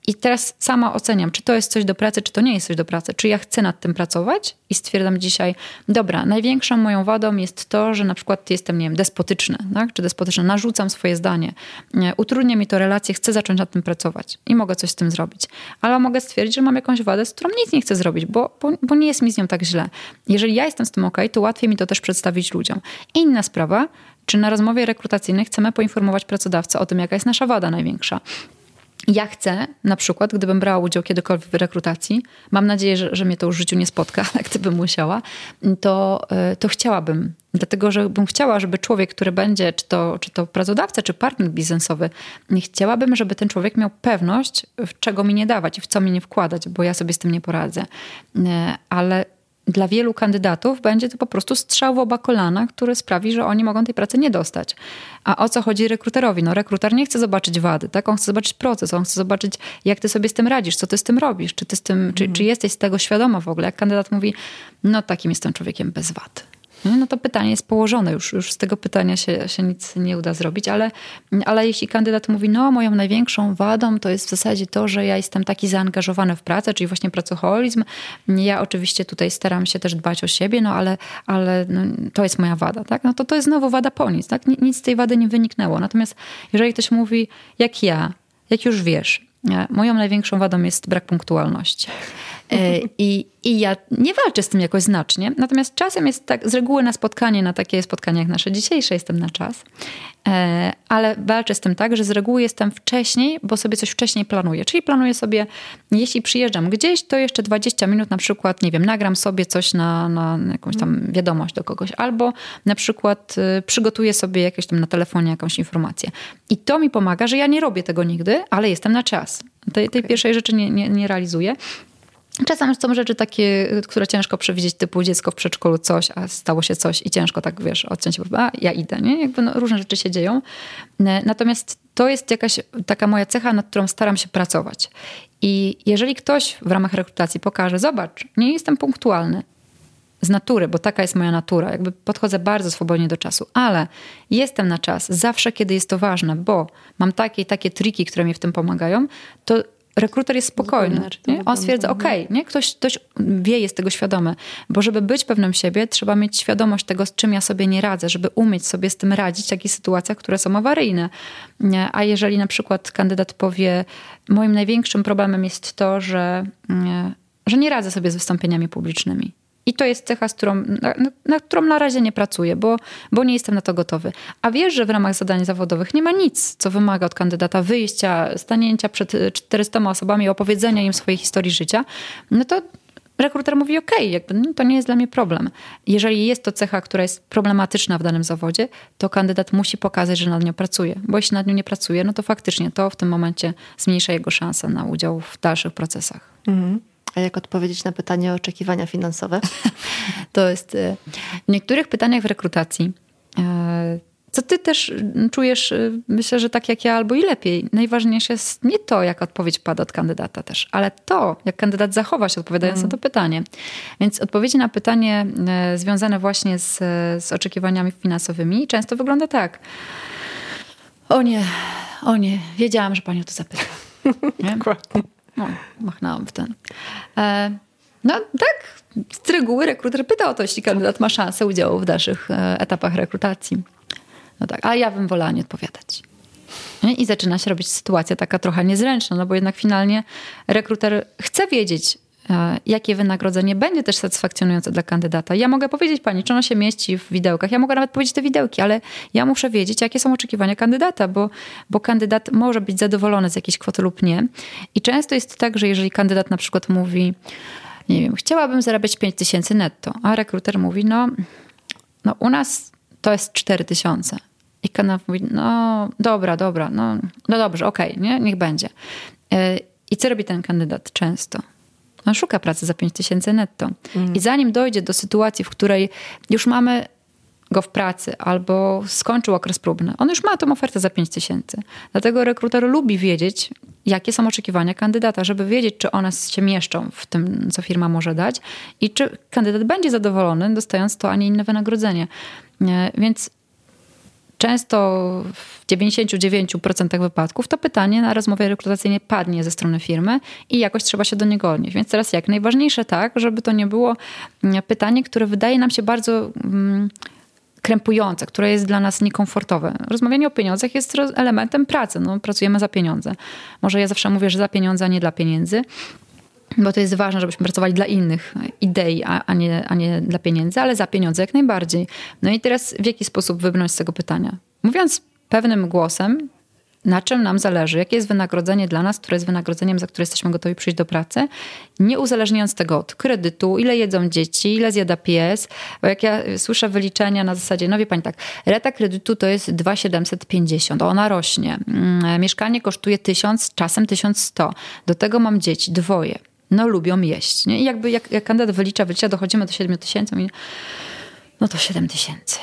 Speaker 2: I teraz sama oceniam, czy to jest coś do pracy, czy to nie jest coś do pracy, czy ja chcę nad tym pracować i stwierdzam dzisiaj, dobra, największą moją wadą jest to, że na przykład jestem, nie wiem, despotyczny, tak? czy despotyczny, narzucam swoje zdanie, utrudnia mi to relacje, chcę zacząć nad tym pracować i mogę coś z tym zrobić. Ale mogę stwierdzić, że mam jakąś wadę, z którą nic nie chcę zrobić, bo, bo, bo nie jest mi z nią tak źle. Jeżeli ja jestem z tym ok, to łatwiej mi to też przedstawić ludziom. Inna sprawa, czy na rozmowie rekrutacyjnej chcemy poinformować pracodawcę o tym, jaka jest nasza wada największa. Ja chcę, na przykład, gdybym brała udział kiedykolwiek w rekrutacji, mam nadzieję, że, że mnie to już w życiu nie spotka, gdybym musiała, to, e, to chciałabym. Dlatego, że bym chciała, żeby człowiek, który będzie, czy to, czy to pracodawca, czy partner biznesowy, chciałabym, żeby ten człowiek miał pewność, w czego mi nie dawać i w co mi nie wkładać, bo ja sobie z tym nie poradzę. E, ale dla wielu kandydatów będzie to po prostu strzał w oba kolana, który sprawi, że oni mogą tej pracy nie dostać. A o co chodzi rekruterowi? No rekruter nie chce zobaczyć wady, tak? On chce zobaczyć proces, on chce zobaczyć, jak ty sobie z tym radzisz, co ty z tym robisz, czy, ty z tym, mhm. czy, czy jesteś z tego świadoma w ogóle. Jak kandydat mówi, no takim jestem człowiekiem bez wad no to pytanie jest położone. Już, już z tego pytania się, się nic nie uda zrobić, ale, ale jeśli kandydat mówi, no moją największą wadą to jest w zasadzie to, że ja jestem taki zaangażowany w pracę, czyli właśnie pracoholizm. Ja oczywiście tutaj staram się też dbać o siebie, no ale, ale no, to jest moja wada, tak? No to to jest znowu wada po nic, tak? Nic z tej wady nie wyniknęło. Natomiast jeżeli ktoś mówi, jak ja, jak już wiesz, moją największą wadą jest brak punktualności. E, I, I ja nie walczę z tym jakoś znacznie. Natomiast czasem jest tak, z reguły na spotkanie, na takie spotkania jak nasze dzisiejsze, jestem na czas. E, ale walczę z tym tak, że z reguły jestem wcześniej, bo sobie coś wcześniej planuję. Czyli planuję sobie, jeśli przyjeżdżam gdzieś, to jeszcze 20 minut na przykład, nie wiem, nagram sobie coś na, na jakąś tam wiadomość do kogoś. Albo na przykład y, przygotuję sobie jakieś tam na telefonie jakąś informację. I to mi pomaga, że ja nie robię tego nigdy, ale jestem na czas. Tej, tej okay. pierwszej rzeczy nie, nie, nie realizuję. Czasem są rzeczy takie, które ciężko przewidzieć, typu dziecko w przedszkolu coś, a stało się coś i ciężko tak, wiesz, odciąć, a ja idę, nie? Jakby no, różne rzeczy się dzieją. Natomiast to jest jakaś taka moja cecha, nad którą staram się pracować. I jeżeli ktoś w ramach rekrutacji pokaże, zobacz, nie jestem punktualny, z natury, bo taka jest moja natura. Jakby podchodzę bardzo swobodnie do czasu, ale jestem na czas zawsze, kiedy jest to ważne, bo mam takie i takie triki, które mi w tym pomagają, to rekruter jest spokojny. Nie? On stwierdza, okej, okay, nie? Ktoś, ktoś wie, jest tego świadomy. Bo żeby być pewnym siebie, trzeba mieć świadomość tego, z czym ja sobie nie radzę, żeby umieć sobie z tym radzić w takich sytuacjach, które są awaryjne. A jeżeli na przykład kandydat powie, moim największym problemem jest to, że, że nie radzę sobie z wystąpieniami publicznymi. I to jest cecha, z którą, na, na, którą na razie nie pracuję, bo, bo nie jestem na to gotowy. A wiesz, że w ramach zadań zawodowych nie ma nic, co wymaga od kandydata wyjścia, stanięcia przed 400 osobami, opowiedzenia im swojej historii życia, no to rekruter mówi: OK, jakby, no, to nie jest dla mnie problem. Jeżeli jest to cecha, która jest problematyczna w danym zawodzie, to kandydat musi pokazać, że nad nią pracuje. Bo jeśli nad nią nie pracuje, no to faktycznie to w tym momencie zmniejsza jego szanse na udział w dalszych procesach. Mhm.
Speaker 1: A jak odpowiedzieć na pytanie o oczekiwania finansowe?
Speaker 2: to jest y, w niektórych pytaniach w rekrutacji co ty też czujesz, myślę, że tak jak ja, albo i lepiej. Najważniejsze jest nie to, jak odpowiedź pada od kandydata też, ale to, jak kandydat zachowa się odpowiadając mm. na to pytanie. Więc odpowiedzi na pytanie związane właśnie z, z oczekiwaniami finansowymi często wygląda tak. O nie, o nie, wiedziałam, że pani o to zapyta. Dokładnie. No, w ten. E, no tak, z reguły rekruter pyta o to, jeśli kandydat ma szansę udziału w dalszych e, etapach rekrutacji. No tak, a ja bym wolała nie odpowiadać. I zaczyna się robić sytuacja taka trochę niezręczna, no bo jednak finalnie rekruter chce wiedzieć, jakie wynagrodzenie będzie też satysfakcjonujące dla kandydata. Ja mogę powiedzieć pani, czy ono się mieści w widełkach. Ja mogę nawet powiedzieć te widełki, ale ja muszę wiedzieć, jakie są oczekiwania kandydata, bo, bo kandydat może być zadowolony z jakiejś kwoty lub nie. I często jest tak, że jeżeli kandydat na przykład mówi, nie wiem, chciałabym zarabiać 5 tysięcy netto, a rekruter mówi, no, no u nas to jest 4 tysiące. I kandydat mówi, no dobra, dobra, no, no dobrze, okej, okay, nie? niech będzie. E, I co robi ten kandydat często? On szuka pracy za 5 tysięcy netto. Mm. I zanim dojdzie do sytuacji, w której już mamy go w pracy albo skończył okres próbny, on już ma tą ofertę za 5 tysięcy. Dlatego rekruter lubi wiedzieć, jakie są oczekiwania kandydata, żeby wiedzieć, czy one się mieszczą w tym, co firma może dać i czy kandydat będzie zadowolony, dostając to, a nie inne wynagrodzenie. Więc często w 99% wypadków to pytanie na rozmowie rekrutacyjnej padnie ze strony firmy i jakoś trzeba się do niego odnieść. Więc teraz jak? Najważniejsze tak, żeby to nie było mm, pytanie, które wydaje nam się bardzo mm, krępujące, które jest dla nas niekomfortowe. Rozmawianie o pieniądzach jest elementem pracy. No, pracujemy za pieniądze. Może ja zawsze mówię, że za pieniądze, a nie dla pieniędzy bo to jest ważne, żebyśmy pracowali dla innych idei, a, a, nie, a nie dla pieniędzy, ale za pieniądze jak najbardziej. No i teraz w jaki sposób wybrnąć z tego pytania? Mówiąc pewnym głosem, na czym nam zależy, jakie jest wynagrodzenie dla nas, które jest wynagrodzeniem, za które jesteśmy gotowi przyjść do pracy, nie uzależniając tego od kredytu, ile jedzą dzieci, ile zjada pies, bo jak ja słyszę wyliczenia na zasadzie, no wie pani tak, reta kredytu to jest 2,750, ona rośnie, mm, mieszkanie kosztuje 1000, czasem 1100, do tego mam dzieci, dwoje, no lubią jeść. Nie? I jakby jak, jak kandydat wylicza, wylicza, dochodzimy do 7 tysięcy, no to 7 tysięcy.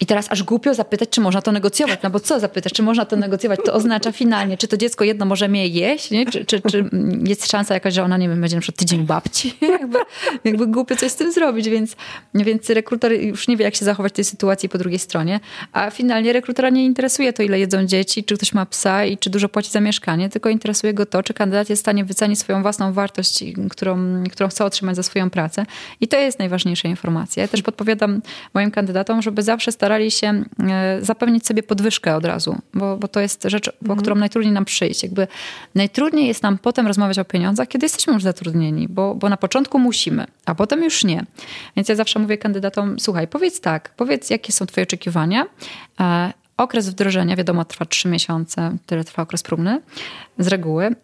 Speaker 2: I teraz aż głupio zapytać, czy można to negocjować. No bo co zapytać, czy można to negocjować? To oznacza finalnie, czy to dziecko jedno może mnie jeść, nie? Czy, czy, czy jest szansa jakaś, że ona, nie wiem, będzie na przykład tydzień babci. jakby, jakby głupio coś z tym zrobić, więc, więc rekruter już nie wie, jak się zachować w tej sytuacji po drugiej stronie. A finalnie rekrutera nie interesuje to, ile jedzą dzieci, czy ktoś ma psa i czy dużo płaci za mieszkanie, tylko interesuje go to, czy kandydat jest w stanie wycenić swoją własną wartość, którą, którą chce otrzymać za swoją pracę. I to jest najważniejsza informacja. Ja też podpowiadam moim kandydatom, żeby zawsze starać starali się e, zapewnić sobie podwyżkę od razu, bo, bo to jest rzecz, po którą najtrudniej nam przyjść. Jakby najtrudniej jest nam potem rozmawiać o pieniądzach, kiedy jesteśmy już zatrudnieni, bo, bo na początku musimy, a potem już nie. Więc ja zawsze mówię kandydatom, słuchaj, powiedz tak, powiedz jakie są twoje oczekiwania, e, Okres wdrożenia, wiadomo, trwa trzy miesiące, tyle trwa okres próbny z reguły.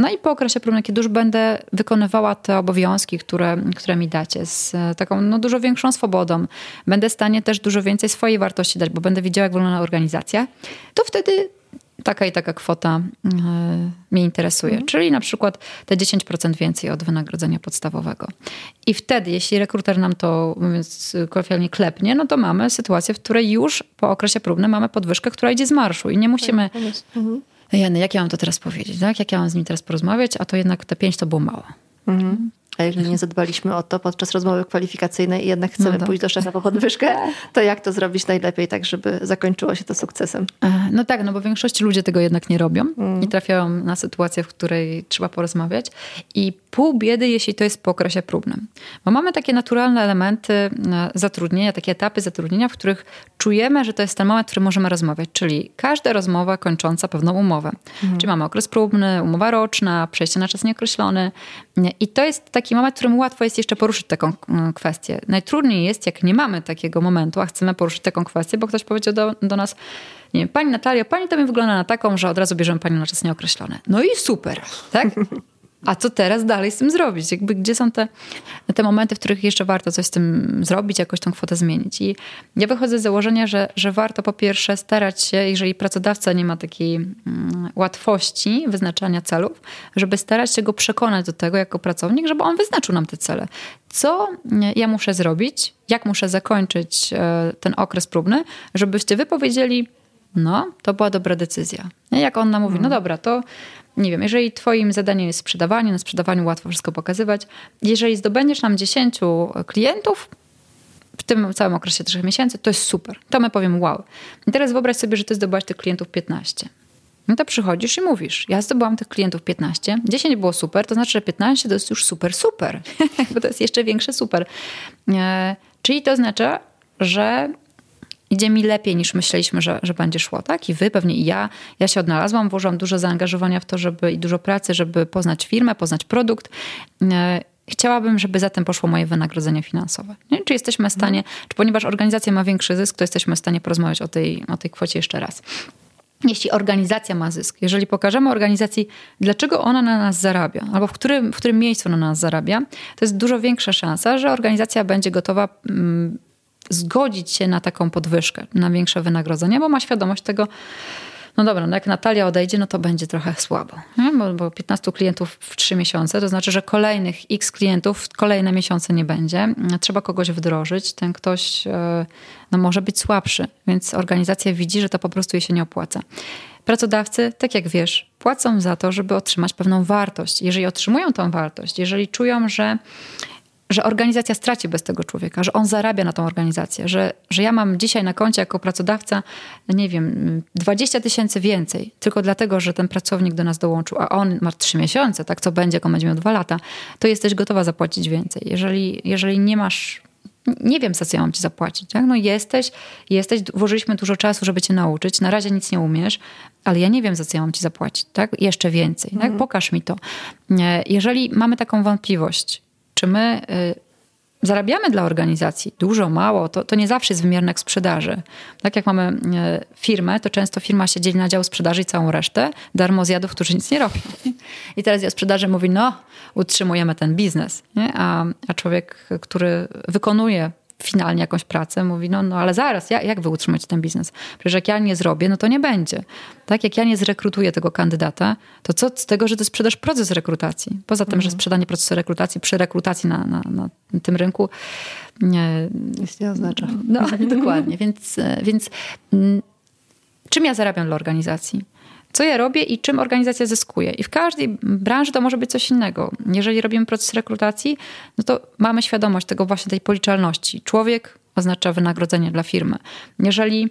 Speaker 2: E, no i po okresie próbnym, kiedy już będę wykonywała te obowiązki, które, które mi dacie, z taką no, dużo większą swobodą, będę w stanie też dużo więcej swojej wartości dać, bo będę wiedziała, jak wygląda organizacja, to wtedy taka i taka kwota yy, mnie interesuje. Mhm. Czyli na przykład te 10% więcej od wynagrodzenia podstawowego. I wtedy, jeśli rekruter nam to, mówiąc kolokwialnie, klepnie, no to mamy sytuację, w której już po okresie próbnym mamy podwyżkę, która idzie z marszu i nie musimy... Tak, mhm. Jany, jak ja mam to teraz powiedzieć, tak? Jak ja mam z nim teraz porozmawiać, a to jednak te pięć to było mało. Mhm.
Speaker 1: A jeżeli nie zadbaliśmy o to podczas rozmowy kwalifikacyjnej i jednak chcemy no pójść do szefa po podwyżkę, to jak to zrobić najlepiej, tak żeby zakończyło się to sukcesem?
Speaker 2: E, no tak, no bo w większości ludzie tego jednak nie robią mm. i trafiają na sytuację, w której trzeba porozmawiać. I pół biedy, jeśli to jest po okresie próbnym. Bo mamy takie naturalne elementy e, zatrudnienia, takie etapy zatrudnienia, w których czujemy, że to jest ten moment, w którym możemy rozmawiać. Czyli każda rozmowa kończąca pewną umowę. Mm. Czyli mamy okres próbny, umowa roczna, przejście na czas nieokreślony. I to jest taki moment, w którym łatwo jest jeszcze poruszyć taką mm, kwestię. Najtrudniej jest, jak nie mamy takiego momentu, a chcemy poruszyć taką kwestię, bo ktoś powiedział do, do nas, nie wiem, pani Natalia, pani to mi wygląda na taką, że od razu bierzemy pani na czas nieokreślony. No i super, tak? A co teraz dalej z tym zrobić? Jakby, gdzie są te, te momenty, w których jeszcze warto coś z tym zrobić, jakoś tą kwotę zmienić? I ja wychodzę z założenia, że, że warto po pierwsze starać się, jeżeli pracodawca nie ma takiej mm, łatwości wyznaczania celów, żeby starać się go przekonać do tego jako pracownik, żeby on wyznaczył nam te cele. Co ja muszę zrobić, jak muszę zakończyć e, ten okres próbny, żebyście wypowiedzieli, no, to była dobra decyzja. Jak on nam mówi, no dobra, to nie wiem, jeżeli twoim zadaniem jest sprzedawanie, na sprzedawaniu łatwo wszystko pokazywać, jeżeli zdobędziesz nam 10 klientów, w tym całym okresie 3 miesięcy, to jest super. To my powiem wow. I teraz wyobraź sobie, że ty zdobyłaś tych klientów 15. No to przychodzisz i mówisz, ja zdobyłam tych klientów 15, 10 było super, to znaczy, że 15 to jest już super, super, bo to jest jeszcze większe super. E, czyli to oznacza, że idzie mi lepiej niż myśleliśmy, że, że będzie szło, tak? I wy, pewnie i ja. Ja się odnalazłam, włożyłam dużo zaangażowania w to, żeby i dużo pracy, żeby poznać firmę, poznać produkt. E, chciałabym, żeby za tym poszło moje wynagrodzenie finansowe. Nie? Czy jesteśmy w stanie, czy ponieważ organizacja ma większy zysk, to jesteśmy w stanie porozmawiać o tej, o tej kwocie jeszcze raz. Jeśli organizacja ma zysk, jeżeli pokażemy organizacji, dlaczego ona na nas zarabia, albo w którym, w którym miejscu na nas zarabia, to jest dużo większa szansa, że organizacja będzie gotowa mm, zgodzić się na taką podwyżkę, na większe wynagrodzenie, bo ma świadomość tego, no dobra, no jak Natalia odejdzie, no to będzie trochę słabo. Bo, bo 15 klientów w 3 miesiące, to znaczy, że kolejnych x klientów w kolejne miesiące nie będzie. Trzeba kogoś wdrożyć. Ten ktoś e, no, może być słabszy, więc organizacja widzi, że to po prostu jej się nie opłaca. Pracodawcy, tak jak wiesz, płacą za to, żeby otrzymać pewną wartość. Jeżeli otrzymują tą wartość, jeżeli czują, że że organizacja straci bez tego człowieka, że on zarabia na tą organizację, że, że ja mam dzisiaj na koncie jako pracodawca, nie wiem, 20 tysięcy więcej, tylko dlatego, że ten pracownik do nas dołączył, a on ma 3 miesiące, tak co będzie, jak on będzie miał 2 lata, to jesteś gotowa zapłacić więcej. Jeżeli, jeżeli nie masz nie wiem, za co ja mam ci zapłacić. Tak? No jesteś, jesteś, włożyliśmy dużo czasu, żeby cię nauczyć. Na razie nic nie umiesz, ale ja nie wiem, za co ja mam ci zapłacić. Tak? Jeszcze więcej. Tak? Mhm. Pokaż mi to. Jeżeli mamy taką wątpliwość, czy my y, zarabiamy dla organizacji dużo, mało, to, to nie zawsze jest wymiernek sprzedaży. Tak jak mamy y, firmę, to często firma się dzieli na dział sprzedaży i całą resztę darmozjadów, którzy nic nie robią. I teraz dział sprzedaży mówi, no, utrzymujemy ten biznes. A, a człowiek, który wykonuje finalnie jakąś pracę, mówi, no, no ale zaraz, jak, jak wy utrzymać ten biznes? Przecież jak ja nie zrobię, no to nie będzie. Tak, jak ja nie zrekrutuję tego kandydata, to co z tego, że ty sprzedasz proces rekrutacji? Poza tym, mhm. że sprzedanie procesu rekrutacji przy rekrutacji na, na, na tym rynku
Speaker 1: nie, nic nie oznacza.
Speaker 2: No, dokładnie. Więc, więc mm, czym ja zarabiam dla organizacji? Co ja robię i czym organizacja zyskuje. I w każdej branży to może być coś innego. Jeżeli robimy proces rekrutacji, no to mamy świadomość tego właśnie tej policzalności. Człowiek oznacza wynagrodzenie dla firmy. Jeżeli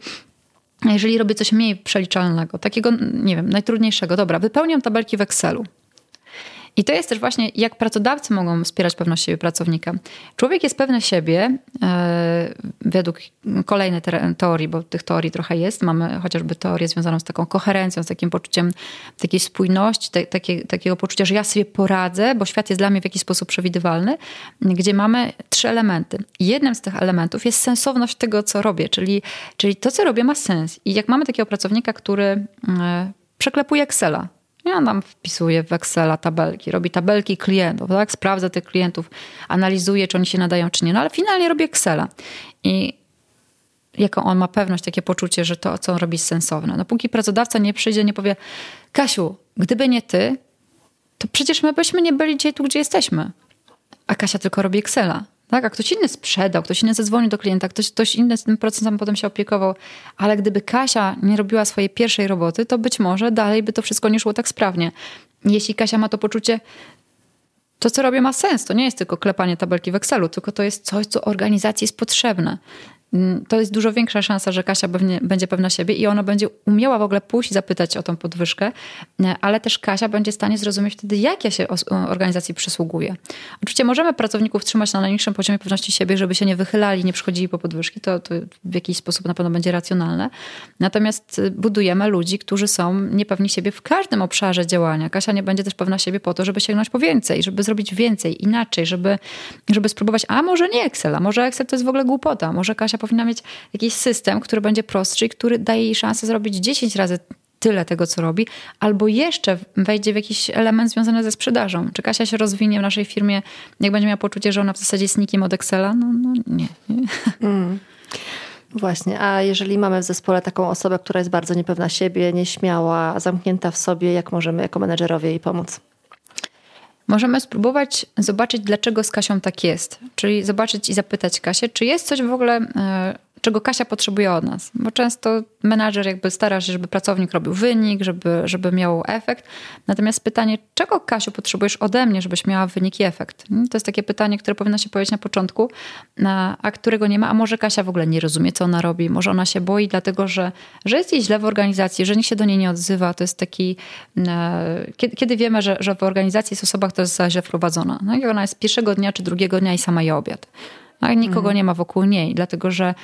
Speaker 2: jeżeli robię coś mniej przeliczalnego, takiego, nie wiem, najtrudniejszego, dobra, wypełniam tabelki w Excelu. I to jest też właśnie, jak pracodawcy mogą wspierać pewność siebie pracownika. Człowiek jest pewny siebie e, według kolejnej teorii, bo tych teorii trochę jest. Mamy chociażby teorię związaną z taką koherencją, z takim poczuciem takiej spójności, te, takie, takiego poczucia, że ja sobie poradzę, bo świat jest dla mnie w jakiś sposób przewidywalny, gdzie mamy trzy elementy. Jednym z tych elementów jest sensowność tego, co robię, czyli, czyli to, co robię, ma sens. I jak mamy takiego pracownika, który e, przeklepuje Excela, ja nam wpisuje w Excela tabelki, robi tabelki klientów, tak? sprawdza tych klientów, analizuje, czy oni się nadają, czy nie. No ale finalnie robi Excela. I jaką on ma pewność, takie poczucie, że to, co on robi, jest sensowne. No póki pracodawca nie przyjdzie, nie powie, Kasiu, gdyby nie ty, to przecież my byśmy nie byli dzisiaj tu, gdzie jesteśmy. A Kasia tylko robi Excela. Tak, a ktoś inny sprzedał, ktoś inny zadzwonił do klienta, ktoś, ktoś inny tym procesem potem się opiekował. Ale gdyby Kasia nie robiła swojej pierwszej roboty, to być może dalej by to wszystko nie szło tak sprawnie. Jeśli Kasia ma to poczucie, to co robię ma sens, to nie jest tylko klepanie tabelki w Excelu, tylko to jest coś, co organizacji jest potrzebne. Mm, to jest dużo większa szansa, że Kasia pewnie, będzie pewna siebie i ona będzie umiała w ogóle pójść zapytać o tą podwyżkę, e, ale też Kasia będzie w stanie zrozumieć wtedy, jak ja się organizacji przysługuję. Oczywiście możemy pracowników trzymać na najniższym poziomie pewności siebie, żeby się nie wychylali, nie przychodzili po podwyżki, to, to w jakiś sposób na pewno będzie racjonalne. Natomiast y, budujemy ludzi, którzy są niepewni siebie w każdym obszarze działania. Kasia nie będzie też pewna siebie po to, żeby sięgnąć po więcej, żeby zrobić więcej, inaczej, żeby, żeby spróbować, a może nie Excel, a może Excel to jest w ogóle głupota, może Kasia powinna mieć jakiś system, który będzie prostszy i który daje jej szansę zrobić 10 razy tyle tego, co robi, albo jeszcze wejdzie w jakiś element związany ze sprzedażą. Czy Kasia się rozwinie w naszej firmie, jak będzie miała poczucie, że ona w zasadzie jest nikim od Excela? No, no nie. nie. Mm.
Speaker 1: Właśnie, a jeżeli mamy w zespole taką osobę, która jest bardzo niepewna siebie, nieśmiała, zamknięta w sobie, jak możemy jako menedżerowie jej pomóc?
Speaker 2: Możemy spróbować zobaczyć, dlaczego z Kasią tak jest. Czyli zobaczyć i zapytać Kasię, czy jest coś w ogóle e, czego Kasia potrzebuje od nas. Bo często menadżer jakby stara się, żeby pracownik robił wynik, żeby, żeby miał efekt. Natomiast pytanie, czego Kasiu potrzebujesz ode mnie, żebyś miała wynik i efekt? To jest takie pytanie, które powinno się pojawić na początku, a którego nie ma. A może Kasia w ogóle nie rozumie, co ona robi. Może ona się boi, dlatego że, że jest jej źle w organizacji, że nikt się do niej nie odzywa. To jest taki... E, kiedy, kiedy wiemy, że, że w organizacji jest osoba, która jest źle wprowadzona. No i ona jest pierwszego dnia czy drugiego dnia i sama je obiad a nikogo mhm. nie ma wokół niej, dlatego że,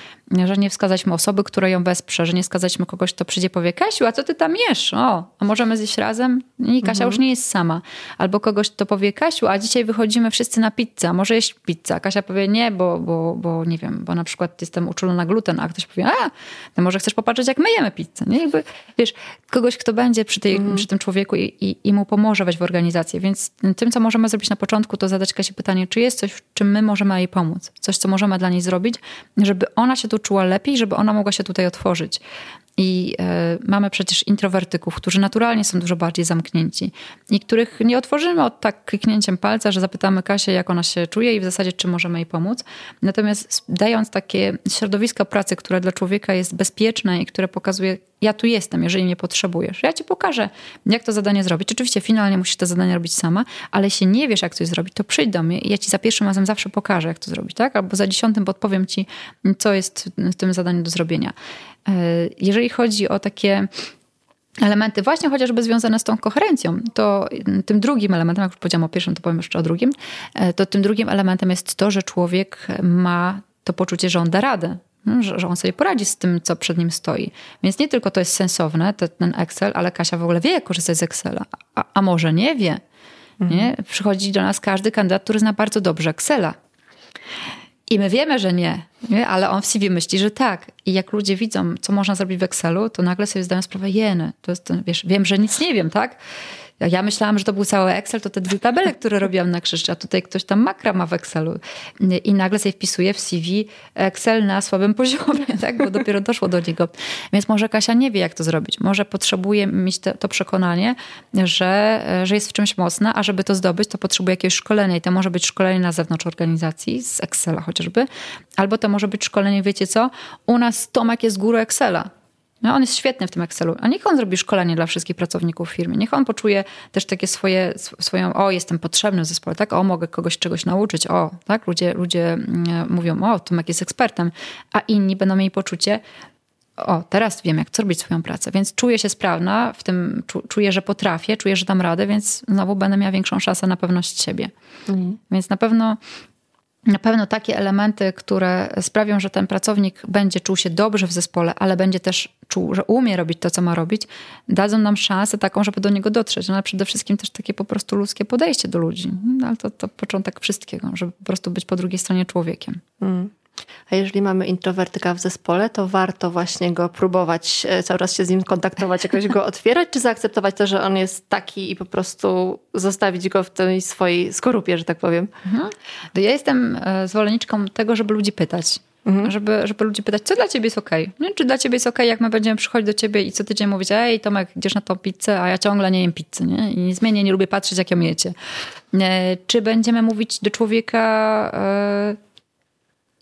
Speaker 2: że nie wskazaliśmy osoby, która ją wesprze, że nie wskazaliśmy kogoś, kto przyjdzie powie, Kasiu, a co ty tam jesz? O, a możemy zjeść razem? I Kasia mhm. już nie jest sama. Albo kogoś, kto powie, Kasiu, a dzisiaj wychodzimy wszyscy na pizzę, może jeść pizzę? Kasia powie, nie, bo, bo, bo nie wiem, bo na przykład jestem uczulona na gluten, a ktoś powie, a, to może chcesz popatrzeć, jak my jemy pizzę. Nie? Jakby, wiesz, kogoś, kto będzie przy, tej, mhm. przy tym człowieku i, i, i mu pomoże wejść w organizację. Więc tym, co możemy zrobić na początku, to zadać Kasie pytanie, czy jest coś, w czym my możemy jej pomóc? Coś, co możemy dla niej zrobić, żeby ona się tu czuła lepiej, żeby ona mogła się tutaj otworzyć. I e, mamy przecież introwertyków, którzy naturalnie są dużo bardziej zamknięci i których nie otworzymy od tak kliknięciem palca, że zapytamy Kasię, jak ona się czuje i w zasadzie, czy możemy jej pomóc. Natomiast dając takie środowisko pracy, które dla człowieka jest bezpieczne i które pokazuje, ja tu jestem, jeżeli mnie potrzebujesz. Ja ci pokażę, jak to zadanie zrobić. Oczywiście finalnie musisz to zadanie robić sama, ale jeśli nie wiesz, jak coś zrobić, to przyjdź do mnie i ja ci za pierwszym razem zawsze pokażę, jak to zrobić, tak? Albo za dziesiątym podpowiem ci, co jest w tym zadaniu do zrobienia. E, jeżeli chodzi o takie elementy właśnie chociażby związane z tą koherencją, to tym drugim elementem, jak już powiedziałam o pierwszym, to powiem jeszcze o drugim, e, to tym drugim elementem jest to, że człowiek ma to poczucie, że on da radę, no, że, on sobie poradzi z tym, co przed nim stoi. Więc nie tylko to jest sensowne, ten Excel, ale Kasia w ogóle wie, jak korzystać z Excela, a, a może nie wie. Mhm. Nie? Przychodzi do nas każdy kandydat, który zna bardzo dobrze Excela. I my wiemy, że nie, nie, ale on w CV myśli, że tak. I jak ludzie widzą, co można zrobić w Excelu, to nagle sobie zdają sprawę, jeny, to jest, wiesz, wiem, że nic nie wiem, tak? Jak ja myślałam, że to był cały Excel, to te dwie tabele, które robiłam na krzyż, a tutaj ktoś tam makra ma w Excelu. I nagle sobie wpisuje w CV Excel na słabym poziomie, tak? bo dopiero doszło do niego. Więc może Kasia nie wie, jak to zrobić. Może potrzebuje mieć to, to przekonanie, że, że jest w czymś mocna, a żeby to zdobyć, to potrzebuje jakiegoś szkolenia. I to może być szkolenie na zewnątrz organizacji, z Excela chociażby, albo to może być szkolenie, wiecie co, u nas Tomek jest guru Excela. No, on jest świetny w tym Excelu. A niech on zrobi szkolenie dla wszystkich pracowników w firmie. Niech on poczuje też takie swoje, swoją, o, jestem potrzebny w zespole, tak? O, mogę kogoś czegoś nauczyć. O, tak? Ludzie, ludzie mm, mówią, o, Tomek jest ekspertem. A inni będą mieli poczucie, o, teraz wiem, jak zrobić swoją pracę, więc czuję się sprawna, w tym czuję, że potrafię, czuję, że dam radę, więc znowu będę miała większą szansę na pewność siebie. Mhm. Więc na pewno na pewno takie elementy, które sprawią, że ten pracownik będzie czuł się dobrze w zespole, ale będzie też czuł, że umie robić to, co ma robić, dadzą nam szansę taką, żeby do niego dotrzeć. No, ale przede wszystkim też takie po prostu ludzkie podejście do ludzi. No, ale to, to początek wszystkiego, żeby po prostu być po drugiej stronie człowiekiem. Mm.
Speaker 1: A jeżeli mamy introwertyka w zespole, to warto właśnie go próbować, e, cały czas się z nim kontaktować, jakoś go otwierać, czy zaakceptować to, że on jest taki i po prostu zostawić go w tej swojej skorupie, że tak powiem? Mhm.
Speaker 2: Ja jestem e, zwolenniczką tego, żeby ludzi pytać. Mhm. Żeby, żeby ludzi pytać, co dla ciebie jest okej? Okay? Czy dla ciebie jest okej, okay, jak my będziemy przychodzić do ciebie i co tydzień mówić, ej Tomek, idziesz na tą pizzę, a ja ciągle nie jem pizzy, nie? I nie zmienię, nie lubię patrzeć, jak ją jecie. E, czy będziemy mówić do człowieka,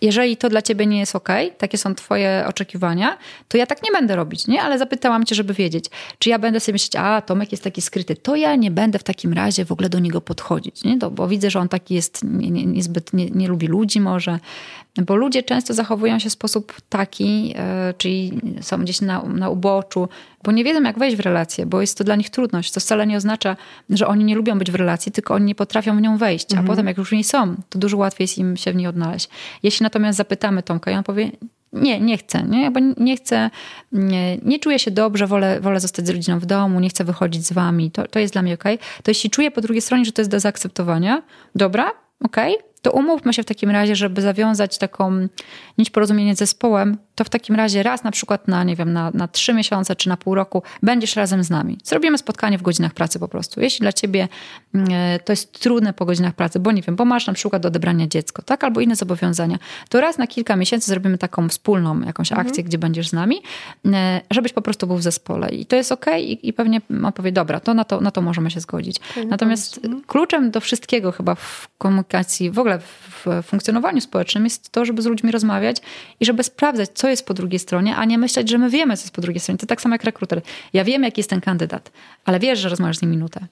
Speaker 2: jeżeli to dla ciebie nie jest ok, takie są twoje oczekiwania, to ja tak nie będę robić, nie? Ale zapytałam cię, żeby wiedzieć, czy ja będę sobie myśleć, a Tomek jest taki skryty, to ja nie będę w takim razie w ogóle do niego podchodzić, nie? Bo widzę, że on taki jest, nie, nie, niezbyt, nie, nie lubi ludzi może, bo ludzie często zachowują się w sposób taki, yy, czyli są gdzieś na, na uboczu, bo nie wiedzą, jak wejść w relację, bo jest to dla nich trudność. To wcale nie oznacza, że oni nie lubią być w relacji, tylko oni nie potrafią w nią wejść. A mhm. potem, jak już w niej są, to dużo łatwiej jest im się w niej odnaleźć. Jeśli natomiast zapytamy Tomka i on powie, nie, nie chcę, nie? bo nie chcę, nie, nie czuję się dobrze, wolę, wolę zostać z rodziną w domu, nie chcę wychodzić z wami, to, to jest dla mnie ok. To jeśli czuję po drugiej stronie, że to jest do zaakceptowania, dobra, ok, to umówmy się w takim razie, żeby zawiązać taką nić porozumienia z zespołem, to w takim razie raz na przykład na, nie wiem, na, na trzy miesiące czy na pół roku będziesz razem z nami. Zrobimy spotkanie w godzinach pracy po prostu. Jeśli dla ciebie mm, to jest trudne po godzinach pracy, bo nie wiem, bo masz na przykład do odebrania dziecko, tak, albo inne zobowiązania, to raz na kilka miesięcy zrobimy taką wspólną jakąś mhm. akcję, gdzie będziesz z nami, e, żebyś po prostu był w zespole. I to jest ok i, i pewnie on powie, dobra, to na to, na to możemy się zgodzić. Natomiast kluczem do wszystkiego chyba w komunikacji, w ogóle w funkcjonowaniu społecznym jest to, żeby z ludźmi rozmawiać i żeby sprawdzać, co jest po drugiej stronie, a nie myśleć, że my wiemy, co jest po drugiej stronie. To tak samo jak rekruter. Ja wiem, jaki jest ten kandydat, ale wiesz, że rozmawiasz z nim minutę.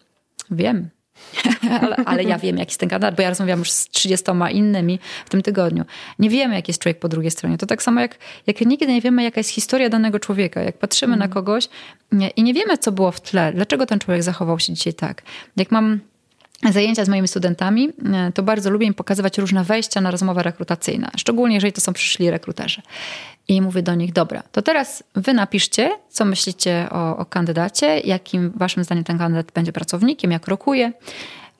Speaker 2: Wiem. ale, ale, ja wiem, jaki jest ten kandydat, bo ja rozmawiam już z 30 innymi w tym tygodniu. Nie wiemy, jaki jest człowiek po drugiej stronie. To tak samo jak, jak nigdy nie wiemy, jaka jest historia danego człowieka. Jak patrzymy mm. na kogoś nie, i nie wiemy, co było w tle, dlaczego ten człowiek zachował się dzisiaj tak. Jak mam zajęcia z moimi studentami, e, to bardzo lubię im pokazywać różne wejścia na rozmowę rekrutacyjną, szczególnie jeżeli to są przyszli rekruterzy. I mówię do nich, dobra, to teraz wy napiszcie, co myślicie o, o kandydacie, jakim waszym zdaniem ten kandydat będzie pracownikiem, jak rokuje.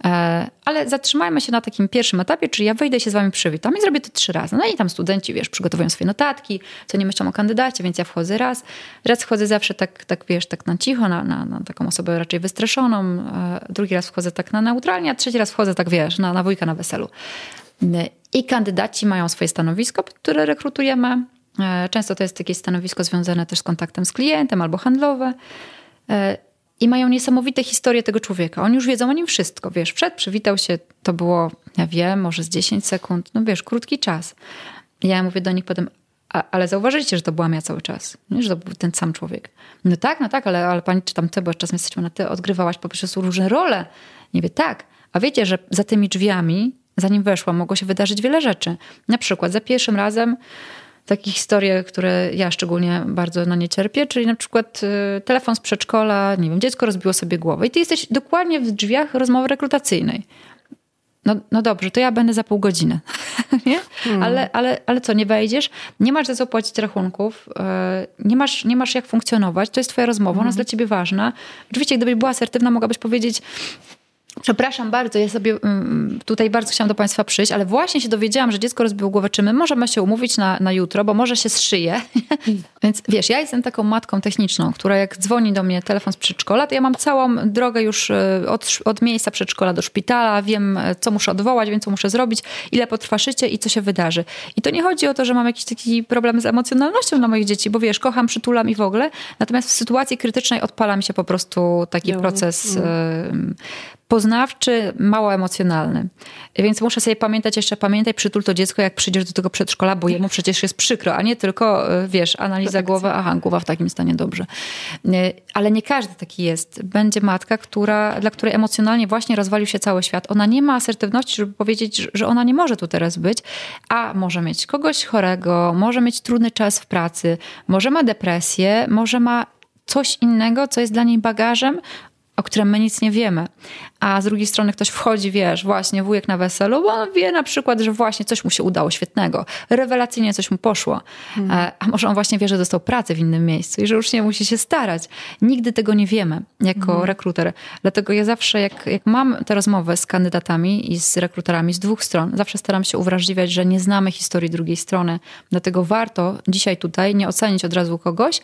Speaker 2: E, ale zatrzymajmy się na takim pierwszym etapie, czyli ja wyjdę się z wami przywitam i zrobię to trzy razy. No i tam studenci, wiesz, przygotowują swoje notatki, co nie myślą o kandydacie, więc ja wchodzę raz. Raz wchodzę zawsze tak, tak wiesz, tak na cicho, na, na, na taką osobę raczej wystraszoną. E, drugi raz wchodzę tak na neutralnie, a trzeci raz wchodzę tak, wiesz, na, na wujka na weselu. I kandydaci mają swoje stanowisko, które rekrutujemy. E, często to jest jakieś stanowisko związane też z kontaktem z klientem albo handlowe i mają niesamowite historie tego człowieka. Oni już wiedzą o nim wszystko, wiesz, wszedł, przywitał się, to było, ja wiem, może z 10 sekund, no wiesz, krótki czas. Ja mówię do nich potem, ale zauważyliście, że to byłam ja cały czas, nie? że to był ten sam człowiek. No tak, no tak, ale, ale pani, czy tam ty, bo czasem jesteśmy na ty, odgrywałaś po prostu różne role. Nie wie, tak. A wiecie, że za tymi drzwiami, zanim weszłam, mogło się wydarzyć wiele rzeczy. Na przykład za pierwszym razem takie historie, które ja szczególnie bardzo na nie cierpię, czyli na przykład y, telefon z przedszkola, nie wiem, dziecko rozbiło sobie głowę i ty jesteś dokładnie w drzwiach rozmowy rekrutacyjnej. No, no dobrze, to ja będę za pół godziny. nie? Hmm. Ale, ale, ale co, nie wejdziesz? Nie masz za co płacić rachunków, y, nie masz, nie masz jak funkcjonować, to jest twoja rozmowa, ona jest hmm. dla ciebie ważna. Oczywiście, gdybyś była asertywna, mogłabyś powiedzieć, Przepraszam bardzo, ja sobie mm, tutaj bardzo chciałam do Państwa przyjść, ale właśnie się dowiedziałam, że dziecko rozbiło głowę, czy my możemy się umówić na, na jutro, bo może się zszyje. Więc wiesz, ja jestem taką matką techniczną, która jak dzwoni do mnie telefon z przedszkola, to ja mam całą drogę już e, od, od miejsca przedszkola do szpitala, wiem, e, co muszę odwołać, wiem, co muszę zrobić, ile potrwa szycie i co się wydarzy. I to nie chodzi o to, że mam jakiś taki problem z emocjonalnością na moich dzieci, bo wiesz, kocham, przytulam i w ogóle, natomiast w sytuacji krytycznej odpala mi się po prostu taki proces mm poznawczy, mało emocjonalny. Więc muszę sobie pamiętać jeszcze, pamiętaj, przytul to dziecko, jak przyjdziesz do tego przedszkola, bo jemu przecież jest przykro, a nie tylko, e, wiesz, analiza głowy, aha, głowa w takim stanie dobrze. E, ale nie każdy taki jest. Będzie matka, która, dla której emocjonalnie właśnie rozwalił się cały świat. Ona nie ma asertywności, żeby powiedzieć, że ona nie może tu teraz być, a może mieć kogoś chorego, może mieć trudny czas w pracy, może ma depresję, może ma coś innego, co jest dla niej bagażem, o którym my nic nie wiemy. A z drugiej strony ktoś wchodzi, wiesz, właśnie wujek na weselu, bo on wie na przykład, że właśnie coś mu się udało świetnego, rewelacyjnie coś mu poszło. Hmm. A może on właśnie wie, że dostał pracę w innym miejscu i że już nie musi się starać. Nigdy tego nie wiemy jako hmm. rekruter. Dlatego ja zawsze, jak, jak mam te rozmowy z kandydatami i z rekruterami z dwóch stron, zawsze staram się uwrażliwiać, że nie znamy historii drugiej strony. Dlatego warto dzisiaj tutaj nie ocenić od razu kogoś,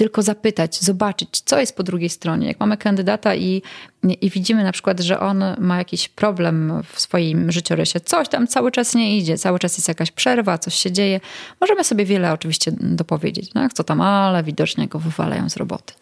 Speaker 2: tylko zapytać, zobaczyć, co jest po drugiej stronie. Jak mamy kandydata i, i widzimy na przykład, że on ma jakiś problem w swoim życiorysie, coś tam cały czas nie idzie, cały czas jest jakaś przerwa, coś się dzieje, możemy sobie wiele oczywiście dopowiedzieć, no, co tam, ale widocznie go wywalają z roboty.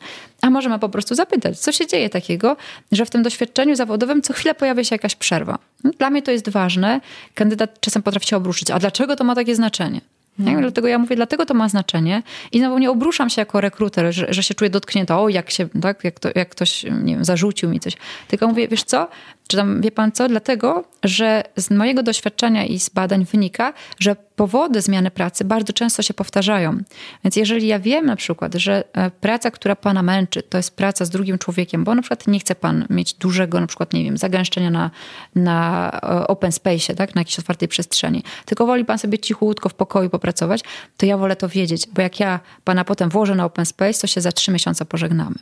Speaker 2: A możemy po prostu zapytać, co się dzieje takiego, że w tym doświadczeniu zawodowym co chwilę pojawia się jakaś przerwa. Dla mnie to jest ważne. Kandydat czasem potrafi się obruszyć. A dlaczego to ma takie znaczenie? Hmm. Dlatego ja mówię, dlatego to ma znaczenie. I znowu nie obruszam się jako rekruter, że, że się czuję dotknięta, o jak się, tak, jak, to, jak ktoś, nie wiem, zarzucił mi coś. Tylko mówię, wiesz co, czy tam, wie pan co? Dlatego, że z mojego doświadczenia i z badań wynika, że powody zmiany pracy bardzo często się powtarzają. Więc jeżeli ja wiem na przykład, że e, praca, która pana męczy, to jest praca z drugim człowiekiem, bo na przykład nie chce pan mieć dużego, na przykład, nie wiem, zagęszczenia na, na e, open space, tak, na jakiejś otwartej przestrzeni, tylko woli pan sobie cichutko w pokoju popracować, to ja wolę to wiedzieć, bo jak ja pana potem włożę na open space, to się za trzy miesiące pożegnamy.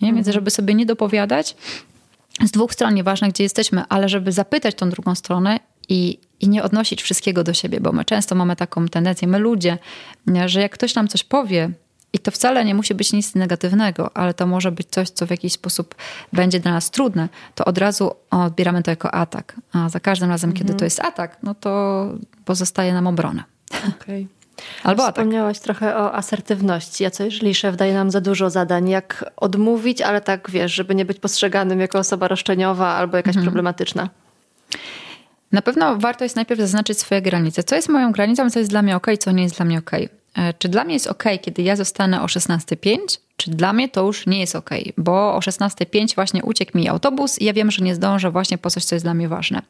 Speaker 2: Nie? Więc żeby sobie nie dopowiadać, z dwóch stron, nieważne gdzie jesteśmy, ale żeby zapytać tą drugą stronę i i nie odnosić wszystkiego do siebie, bo my często mamy taką tendencję, my ludzie, że jak ktoś nam coś powie, i to wcale nie musi być nic negatywnego, ale to może być coś, co w jakiś sposób będzie dla nas trudne, to od razu odbieramy to jako atak. A za każdym razem, mhm. kiedy to jest atak, no to pozostaje nam obrona.
Speaker 1: Okay. Albo atak. Wspomniałaś trochę o asertywności. A co jeżeli szef daje nam za dużo zadań? Jak odmówić, ale tak wiesz, żeby nie być postrzeganym jako osoba roszczeniowa albo jakaś mhm. problematyczna?
Speaker 2: Na pewno warto jest najpierw zaznaczyć swoje granice. Co jest moją granicą, co jest dla mnie ok, co nie jest dla mnie ok. E, czy dla mnie jest ok, kiedy ja zostanę o 16.05? Czy dla mnie to już nie jest ok, bo o 16.05 właśnie uciekł mi autobus i ja wiem, że nie zdążę właśnie po coś, co jest dla mnie ważne.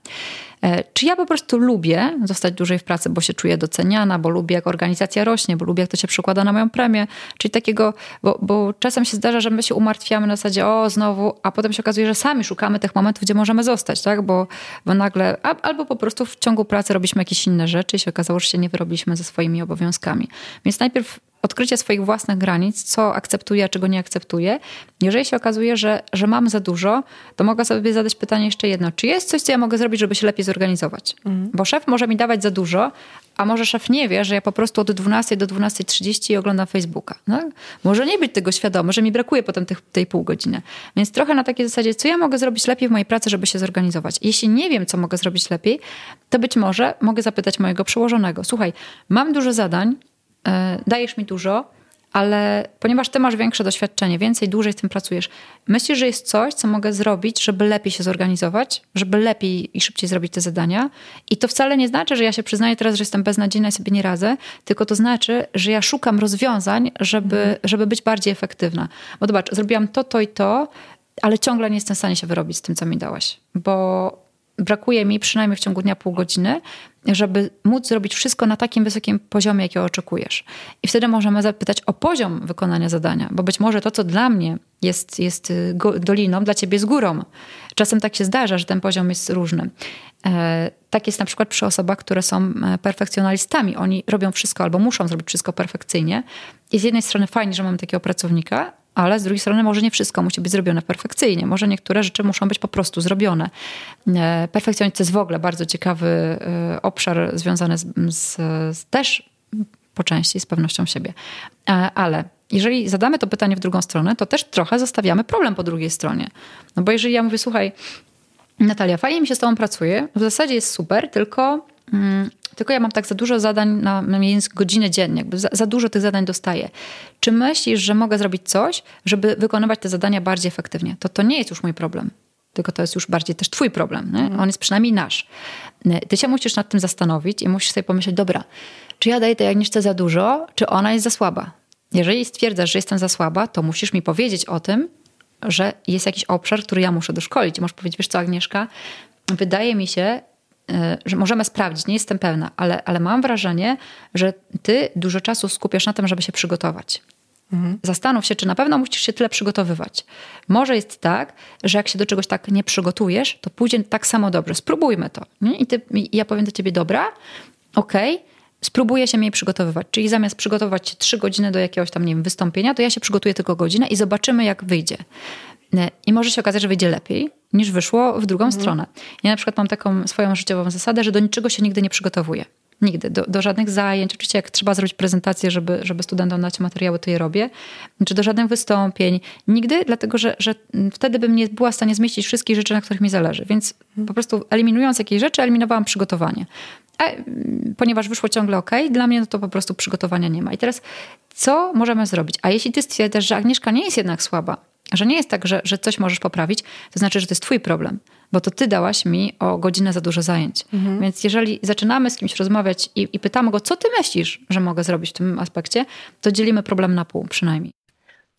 Speaker 2: E, czy ja po prostu lubię zostać dłużej w pracy, bo się czuję doceniana, bo lubię, jak organizacja rośnie, bo lubię, jak to się przekłada na moją premię, czyli takiego, bo, bo czasem się zdarza, że my się umartwiamy na zasadzie, o znowu, a potem się okazuje, że sami szukamy tych momentów, gdzie możemy zostać, tak? Bo, bo nagle, albo po prostu w ciągu pracy robiliśmy jakieś inne rzeczy i się okazało, że się nie wyrobiliśmy ze swoimi obowiązkami. Więc najpierw odkrycie swoich własnych granic, co akceptuję, a czego nie akceptuję. Jeżeli się okazuje, że, że mam za dużo, to mogę sobie zadać pytanie jeszcze jedno. Czy jest coś, co ja mogę zrobić, żeby się lepiej zorganizować? Mhm. Bo szef może mi dawać za dużo, a może szef nie wie, że ja po prostu od 12 do 12.30 oglądam Facebooka. No? Może nie być tego świadomy, że mi brakuje potem tych, tej pół godziny. Więc trochę na takiej zasadzie, co ja mogę zrobić lepiej w mojej pracy, żeby się zorganizować. Jeśli nie wiem, co mogę zrobić lepiej, to być może mogę zapytać mojego przełożonego. Słuchaj, mam dużo zadań, dajesz mi dużo, ale ponieważ ty masz większe doświadczenie, więcej, dłużej z tym pracujesz, myślisz, że jest coś, co mogę zrobić, żeby lepiej się zorganizować, żeby lepiej i szybciej zrobić te zadania. I to wcale nie znaczy, że ja się przyznaję teraz, że jestem beznadziejna i sobie nie radzę, tylko to znaczy, że ja szukam rozwiązań, żeby, mhm. żeby być bardziej efektywna. Bo zobacz, zrobiłam to, to i to, ale ciągle nie jestem w stanie się wyrobić z tym, co mi dałaś. Bo brakuje mi przynajmniej w ciągu dnia pół godziny, żeby móc zrobić wszystko na takim wysokim poziomie, jakiego oczekujesz. I wtedy możemy zapytać o poziom wykonania zadania, bo być może to, co dla mnie jest, jest y, doliną, dla ciebie jest górą. Czasem tak się zdarza, że ten poziom jest różny. E, tak jest na przykład przy osobach, które są e, perfekcjonalistami. Oni robią wszystko albo muszą zrobić wszystko perfekcyjnie. I z jednej strony fajnie, że mamy takiego pracownika, ale z drugiej strony może nie wszystko musi być zrobione perfekcyjnie. Może niektóre rzeczy muszą być po prostu zrobione. E, perfekcjonizm to jest w ogóle bardzo ciekawy e, obszar związany z, z, z też po części z pewnością siebie. E, ale jeżeli zadamy to pytanie w drugą stronę, to też trochę zostawiamy problem po drugiej stronie. No bo jeżeli ja mówię, słuchaj, Natalia, fajnie mi się z tobą pracuje, w zasadzie jest super, tylko mm, tylko ja mam tak za dużo zadań na, na godzinę dziennie, jakby za, za, dużo tych zadań dostaję. Czy myślisz, że mogę zrobić coś, żeby wykonywać te zadania bardziej efektywnie? To to nie jest już mój problem. Tylko to jest już bardziej też twój problem. Mm. On jest przynajmniej nasz. Ty się musisz nad tym zastanowić i musisz sobie pomyśleć, dobra, czy ja daję tej Agnieszce za dużo, czy ona jest za słaba? Jeżeli stwierdzasz, że jestem za słaba, to musisz mi powiedzieć o tym, że jest jakiś obszar, który ja muszę doszkolić. Możesz powiedzieć, wiesz co Agnieszka, wydaje mi się, E, że możemy sprawdzić, nie jestem pewna, ale, ale mam wrażenie, że ty dużo czasu skupiasz na tym, żeby się przygotować. Mhm. Zastanów się, czy na pewno musisz się tyle przygotowywać. Może jest tak, że jak się do czegoś tak nie przygotujesz, to pójdzie tak samo dobrze. Spróbujmy to. Nie? I, ty, I ja powiem do ciebie, dobra, okej, okay, spróbuję się mniej przygotowywać. Czyli zamiast przygotować się trzy godziny do jakiegoś tam, nie wiem, wystąpienia, to ja się przygotuję tylko godzinę i zobaczymy, jak wyjdzie. I może się okazać, że wyjdzie lepiej, niż wyszło w drugą mhm. stronę. Ja na przykład mam taką swoją życiową zasadę, że do niczego się nigdy nie przygotowuję. Nigdy. Do, do, żadnych zajęć. Oczywiście jak trzeba zrobić prezentację, żeby, żeby studentom dać materiały, to je robię. Czy do żadnych wystąpień. Nigdy, dlatego że, że wtedy bym nie była w stanie zmieścić wszystkich rzeczy, na których mi zależy. Więc po prostu eliminując jakieś rzeczy, eliminowałam przygotowanie. A ponieważ wyszło ciągle ok, dla mnie no to po prostu przygotowania nie ma. I teraz co możemy zrobić? A jeśli ty stwierdzasz, że Agnieszka nie jest jednak słaba, że nie jest tak, że, że coś możesz poprawić, to znaczy, że to jest twój problem, bo to ty dałaś mi o godzinę za dużo zajęć. Mhm. Więc jeżeli zaczynamy z kimś rozmawiać i, i pytamy go, co ty myślisz, że mogę zrobić w tym aspekcie, to dzielimy problem na pół przynajmniej.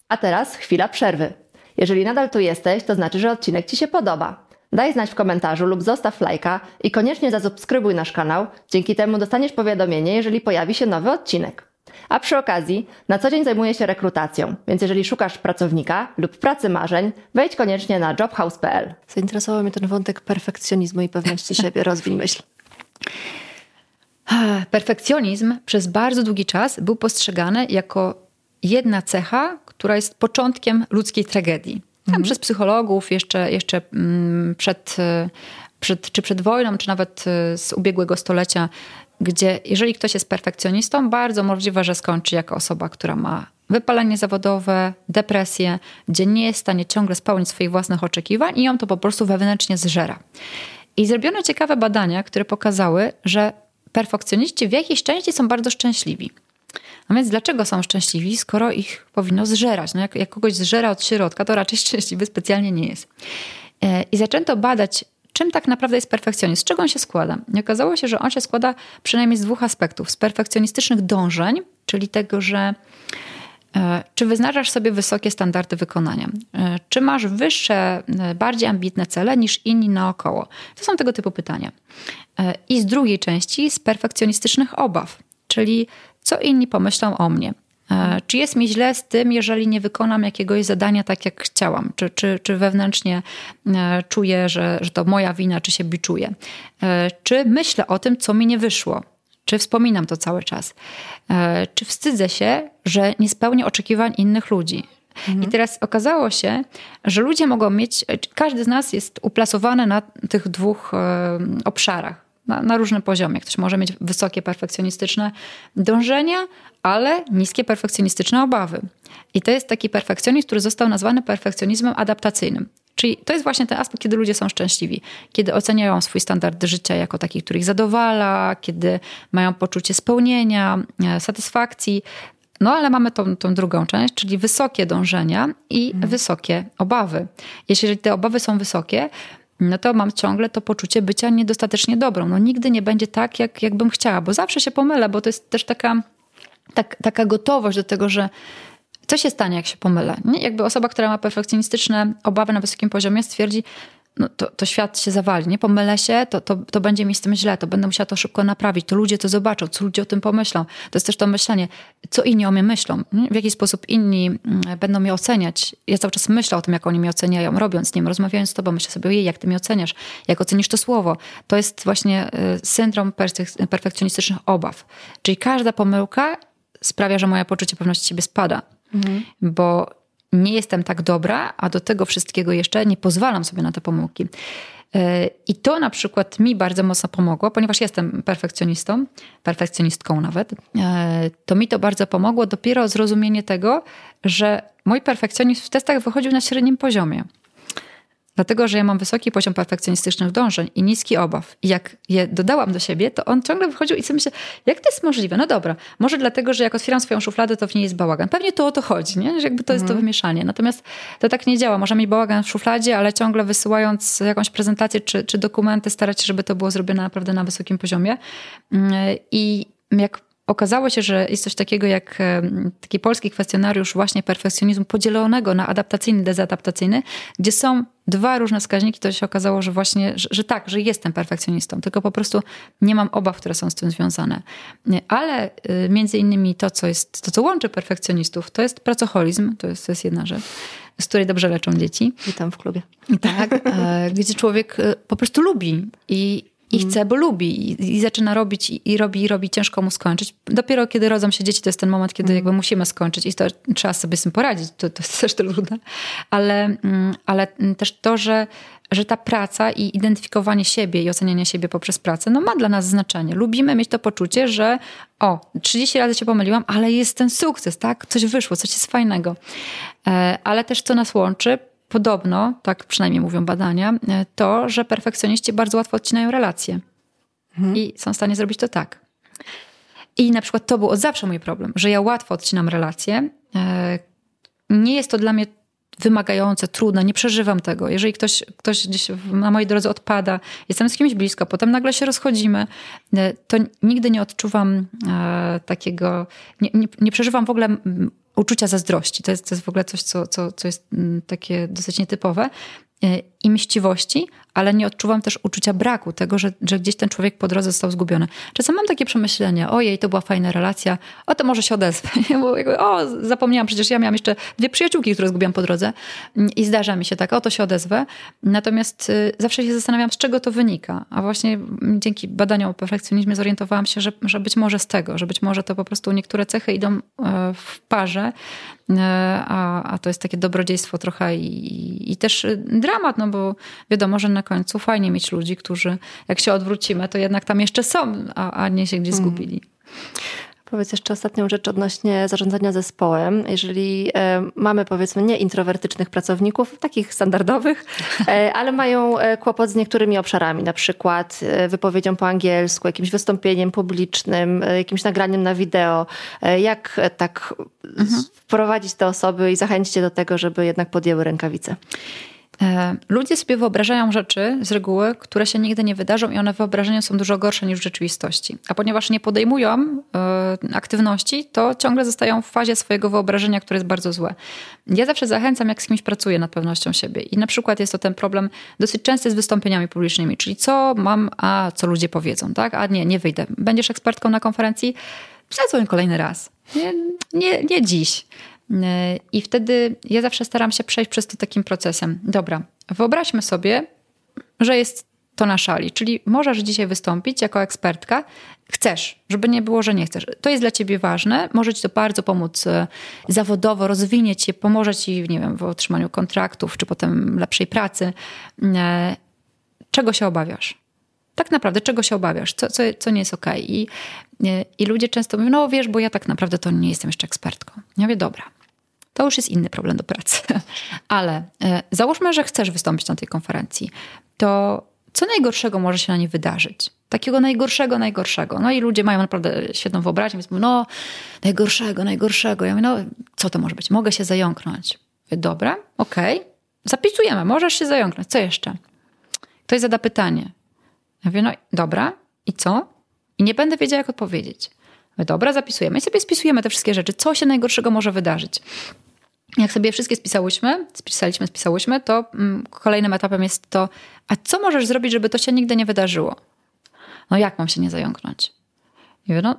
Speaker 1: A teraz chwila przerwy. Jeżeli nadal tu jesteś, to znaczy, że odcinek Ci się podoba. Daj znać w komentarzu lub zostaw lajka i koniecznie zasubskrybuj nasz kanał. Dzięki temu dostaniesz powiadomienie, jeżeli pojawi się nowy odcinek. A przy okazji, na co dzień zajmuję się rekrutacją, więc jeżeli szukasz pracownika lub pracy marzeń, wejdź koniecznie na jobhouse.pl. Zainteresował mnie ten wątek perfekcjonizmu i pewności siebie. Rozwiń myśl.
Speaker 2: Perfekcjonizm przez bardzo długi czas był postrzegany jako jedna cecha, która jest początkiem ludzkiej tragedii. Tam mhm. przez psychologów jeszcze, jeszcze mm, przed przed, czy przed wojną, czy nawet y, z ubiegłego stolecia, gdzie jeżeli ktoś jest perfekcjonistą, bardzo możliwe, że skończy jako osoba, która ma wypalenie zawodowe, depresję, gdzie nie jest w stanie ciągle spełnić swoich własnych oczekiwań i ją to po prostu wewnętrznie zżera. I zrobiono ciekawe badania, które pokazały, że perfekcjoniści w jakiejś części są bardzo szczęśliwi. A więc dlaczego są szczęśliwi, skoro ich powinno zżerać? No jak, jak kogoś zżera od środka, to raczej szczęśliwy specjalnie nie jest. E, I zaczęto badać, czym tak naprawdę jest perfekcjonizm, z czego on się składa. I okazało się, że on się składa przynajmniej z dwóch aspektów. Z perfekcjonistycznych dążeń, czyli tego, że e, czy wyznaczasz sobie wysokie standardy wykonania? E, czy masz wyższe, bardziej ambitne cele niż inni naokoło? To są tego typu pytania. I z drugiej części z perfekcjonistycznych obaw, czyli co inni pomyślą o mnie. E, czy jest mi źle z tym, jeżeli nie wykonam jakiegoś zadania tak, jak chciałam? Czy, czy, czy wewnętrznie e, czuję, że, że to moja wina, czy się biczuję? E, czy myślę o tym, co mi nie wyszło? Czy wspominam to cały czas? Czy wstydzę się, że nie spełnię oczekiwań innych ludzi? Mhm. I teraz okazało się, że ludzie mogą mieć, każdy z nas jest uplasowany na tych dwóch obszarach na, na różnym poziomie. Ktoś może mieć wysokie perfekcjonistyczne dążenia, ale niskie perfekcjonistyczne obawy. I to jest taki perfekcjonizm, który został nazwany perfekcjonizmem adaptacyjnym. Czyli to jest właśnie ten aspekt, kiedy ludzie są szczęśliwi, kiedy oceniają swój standard życia jako taki, który ich zadowala, kiedy mają poczucie spełnienia, e, satysfakcji. No ale mamy tą, tą drugą część, czyli wysokie dążenia i mhm. wysokie obawy. Jeśli te obawy są wysokie, no to mam ciągle to poczucie bycia niedostatecznie dobrą. No nigdy nie będzie tak, jak, jak bym chciała, bo zawsze się pomylę, bo to jest też taka, tak, taka gotowość do tego, że co się stanie, jak się pomylę? Nie? Jakby osoba, która ma perfekcjonistyczne obawy na wysokim poziomie, stwierdzi, no to, to świat się zawali, nie? Pomylę się, to, to, to będzie mi z tym źle, to będę musiała to szybko naprawić, to ludzie to zobaczą, co ludzie o tym pomyślą. To jest też to myślenie, co inni o mnie myślą, nie? w jaki sposób inni mm, będą mnie oceniać. Ja cały czas myślę o tym, jak oni mnie oceniają, robiąc z nim, rozmawiając z tobą, myślę sobie, ojej, jak ty mnie oceniasz, jak ocenisz to słowo. To jest właśnie y, syndrom perfekcjonistycznych obaw. Czyli każda pomyłka sprawia, że moje poczucie pewności siebie spada. Mhm. Bo nie jestem tak dobra, a do tego wszystkiego jeszcze nie pozwalam sobie na te pomyłki. E, I to na przykład mi bardzo mocno pomogło, ponieważ jestem perfekcjonistą, perfekcjonistką nawet. E, to mi to bardzo pomogło dopiero zrozumienie tego, że mój perfekcjonizm w testach wychodził na średnim poziomie. Dlatego, że ja mam wysoki poziom perfekcjonistycznych dążeń i niski obaw. I jak je dodałam do siebie, to on ciągle wychodził i sobie myślę, jak to jest możliwe? No dobra, może dlatego, że jak otwieram swoją szufladę, to w niej jest bałagan. Pewnie to o to chodzi, nie? że jakby to jest to mhm. wymieszanie. Natomiast to tak nie działa. Może mieć bałagan w szufladzie, ale ciągle wysyłając jakąś prezentację czy, czy dokumenty, starać się, żeby to było zrobione naprawdę na wysokim poziomie. Mm, I jak okazało się, że jest coś takiego jak taki polski kwestionariusz właśnie perfekcjonizmu podzielonego na adaptacyjny, dezadaptacyjny, gdzie są dwa różne wskaźniki, to się okazało, że właśnie, że, że, tak, że jestem perfekcjonistą, tylko po prostu nie mam obaw, które są z tym związane. Ale y, między innymi to, co jest, to, co łączy perfekcjonistów, to jest pracoholizm, to jest, to jest jedna rzecz z której dobrze leczą dzieci.
Speaker 1: Witam w klubie.
Speaker 2: Tak, e, gdzie człowiek e, po prostu lubi i, i chce, bo lubi i, i zaczyna robić i, i, robi, i robi, ciężko mu skończyć. Dopiero kiedy rodzą się dzieci, to jest ten moment, kiedy mm. jakby musimy skończyć i to trzeba sobie z tym poradzić. To, to jest też trudne. Ale, mm, ale też to, że, że ta praca i identyfikowanie siebie i ocenianie siebie poprzez pracę, no ma dla nas znaczenie. Lubimy mieć to poczucie, że o, 30 razy się pomyliłam, ale jest ten sukces, tak? Coś wyszło, coś jest fajnego. E, ale też co nas łączy, podobno, tak przynajmniej mówią badania, e, to, że perfekcjoniści bardzo łatwo odcinają relacje. Mhm. I są w stanie zrobić to tak. I na przykład to był od zawsze mój problem, że ja łatwo odcinam relacje. E, nie jest to dla mnie wymagające, trudne, nie przeżywam tego. Jeżeli ktoś, ktoś gdzieś na mojej drodze odpada, jestem z kimś blisko, potem nagle się rozchodzimy, e, to nigdy nie odczuwam takiego, nie, nie, nie przeżywam w ogóle uczucia zazdrości. To jest, to jest w ogóle coś, co, co, co jest mm, takie dosyć nietypowe. E, i mściwości, ale nie odczuwam też uczucia braku, tego, że, że gdzieś ten człowiek po drodze został zgubiony. Czasem mam takie przemyślenia, ojej, to była fajna relacja, o to może się odezwę. Bo jakby, o, zapomniałam, przecież ja miałam jeszcze dwie przyjaciółki, które zgubiłam po drodze i zdarza mi się tak, o to się odezwę. Natomiast y, zawsze się zastanawiam, z czego to wynika. A właśnie dzięki badaniom o perfekcjonizmie zorientowałam się, że, że być może z tego, że być może to po prostu niektóre cechy idą e, w parze, e, a, a to jest takie dobrodziejstwo trochę i, i też dramat, no bo wiadomo, że na końcu fajnie mieć ludzi, którzy jak się odwrócimy, to jednak tam jeszcze są, a, a nie się gdzieś mm. zgubili.
Speaker 1: Powiedz jeszcze ostatnią rzecz odnośnie zarządzania zespołem. Jeżeli e, mamy powiedzmy nie introwertycznych pracowników, takich standardowych, e, ale mają e, kłopot z niektórymi obszarami, na przykład wypowiedzią po angielsku, jakimś wystąpieniem publicznym, jakimś nagraniem na wideo, jak tak mhm. wprowadzić te osoby i zachęcić je do tego, żeby jednak podjęły rękawice?
Speaker 2: E, ludzie sobie wyobrażają rzeczy z reguły, które się nigdy nie wydarzą i one w wyobrażeniu są dużo gorsze niż w rzeczywistości. A ponieważ nie podejmują e, aktywności, to ciągle zostają w fazie swojego wyobrażenia, które jest bardzo złe. Ja zawsze zachęcam, jak z kimś pracuję nad pewnością siebie. I na przykład jest to ten problem dosyć częsty z wystąpieniami publicznymi, czyli co mam, a co ludzie powiedzą, tak? A nie, nie wyjdę. Będziesz ekspertką na konferencji? Zadzwoń kolejny raz. Nie, nie, nie dziś. E, I wtedy ja zawsze staram się przejść przez to takim procesem. Dobra, wyobraźmy sobie, że jest to na szali, czyli możesz dzisiaj wystąpić jako ekspertka, chcesz, żeby nie było, że nie chcesz. To jest dla ciebie ważne, może ci to bardzo pomóc e, zawodowo, rozwinie cię, pomoże ci, nie wiem, w otrzymaniu kontraktów, czy potem lepszej pracy. E, czego się obawiasz? Tak naprawdę, czego się obawiasz? Co, co, co nie jest okej? Okay? I, I ludzie często mówią, no wiesz, bo ja tak naprawdę to nie jestem jeszcze ekspertką. Ja mówię, dobra, to już jest inny problem do pracy. Ale e, załóżmy, że chcesz wystąpić na tej konferencji, to co najgorszego może się na niej wydarzyć? Takiego najgorszego, najgorszego. No i ludzie mają naprawdę świetną wyobraźnię, więc mówią, no najgorszego, najgorszego. Ja mówię, no co to może być? Mogę się zająknąć. Mówię, dobra, okej, okay. zapisujemy, możesz się zająknąć. Co jeszcze? Ktoś zada pytanie. Ja mówię, no dobra, i co? I nie będę wiedziała, jak odpowiedzieć. Mówię, dobra, zapisujemy. I sobie spisujemy te wszystkie rzeczy. Co się najgorszego może wydarzyć? Jak sobie wszystkie spisałyśmy, spisaliśmy, spisałyśmy, to mm, kolejnym etapem jest to, a co możesz zrobić, żeby to się nigdy nie wydarzyło? No jak mam się nie zająknąć? I mówię, no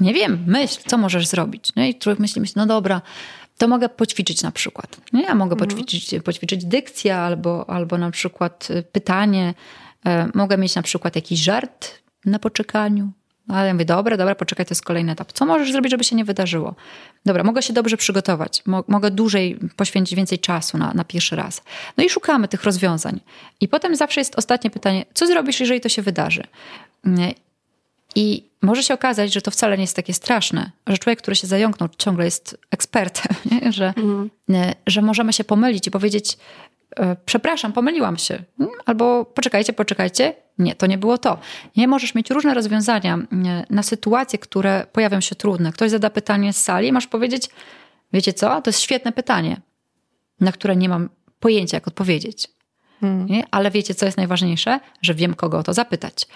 Speaker 2: nie wiem, myśl, co możesz zrobić. No i człowiek myśli, myśli, no dobra, to mogę poćwiczyć na przykład. Nie, ja mogę mhm. poćwiczyć, poćwiczyć dykcję albo, albo na przykład y, pytanie. E, mogę mieć na przykład jakiś żart na poczekaniu. Ale ja mówię, dobra, dobra, poczekaj, to jest kolejny etap. Co możesz zrobić, żeby się nie wydarzyło? Dobra, mogę się dobrze przygotować, mogę dłużej poświęcić więcej czasu na, na pierwszy raz. No i szukamy tych rozwiązań. I potem zawsze jest ostatnie pytanie, co zrobisz, jeżeli to się wydarzy? I może się okazać, że to wcale nie jest takie straszne, że człowiek, który się zająknął, ciągle jest ekspertem, nie? Że, mhm. że możemy się pomylić i powiedzieć, E, przepraszam, pomyliłam się. Hmm? Albo poczekajcie, poczekajcie. Nie, to nie było to. Nie możesz mieć różne rozwiązania na sytuacje, które pojawią się trudne. Ktoś zada pytanie z sali, masz powiedzieć, wiecie co, to jest świetne pytanie, na które nie mam pojęcia, jak odpowiedzieć. Hmm. Ale wiecie, co jest najważniejsze? Że wiem, kogo o to zapytać.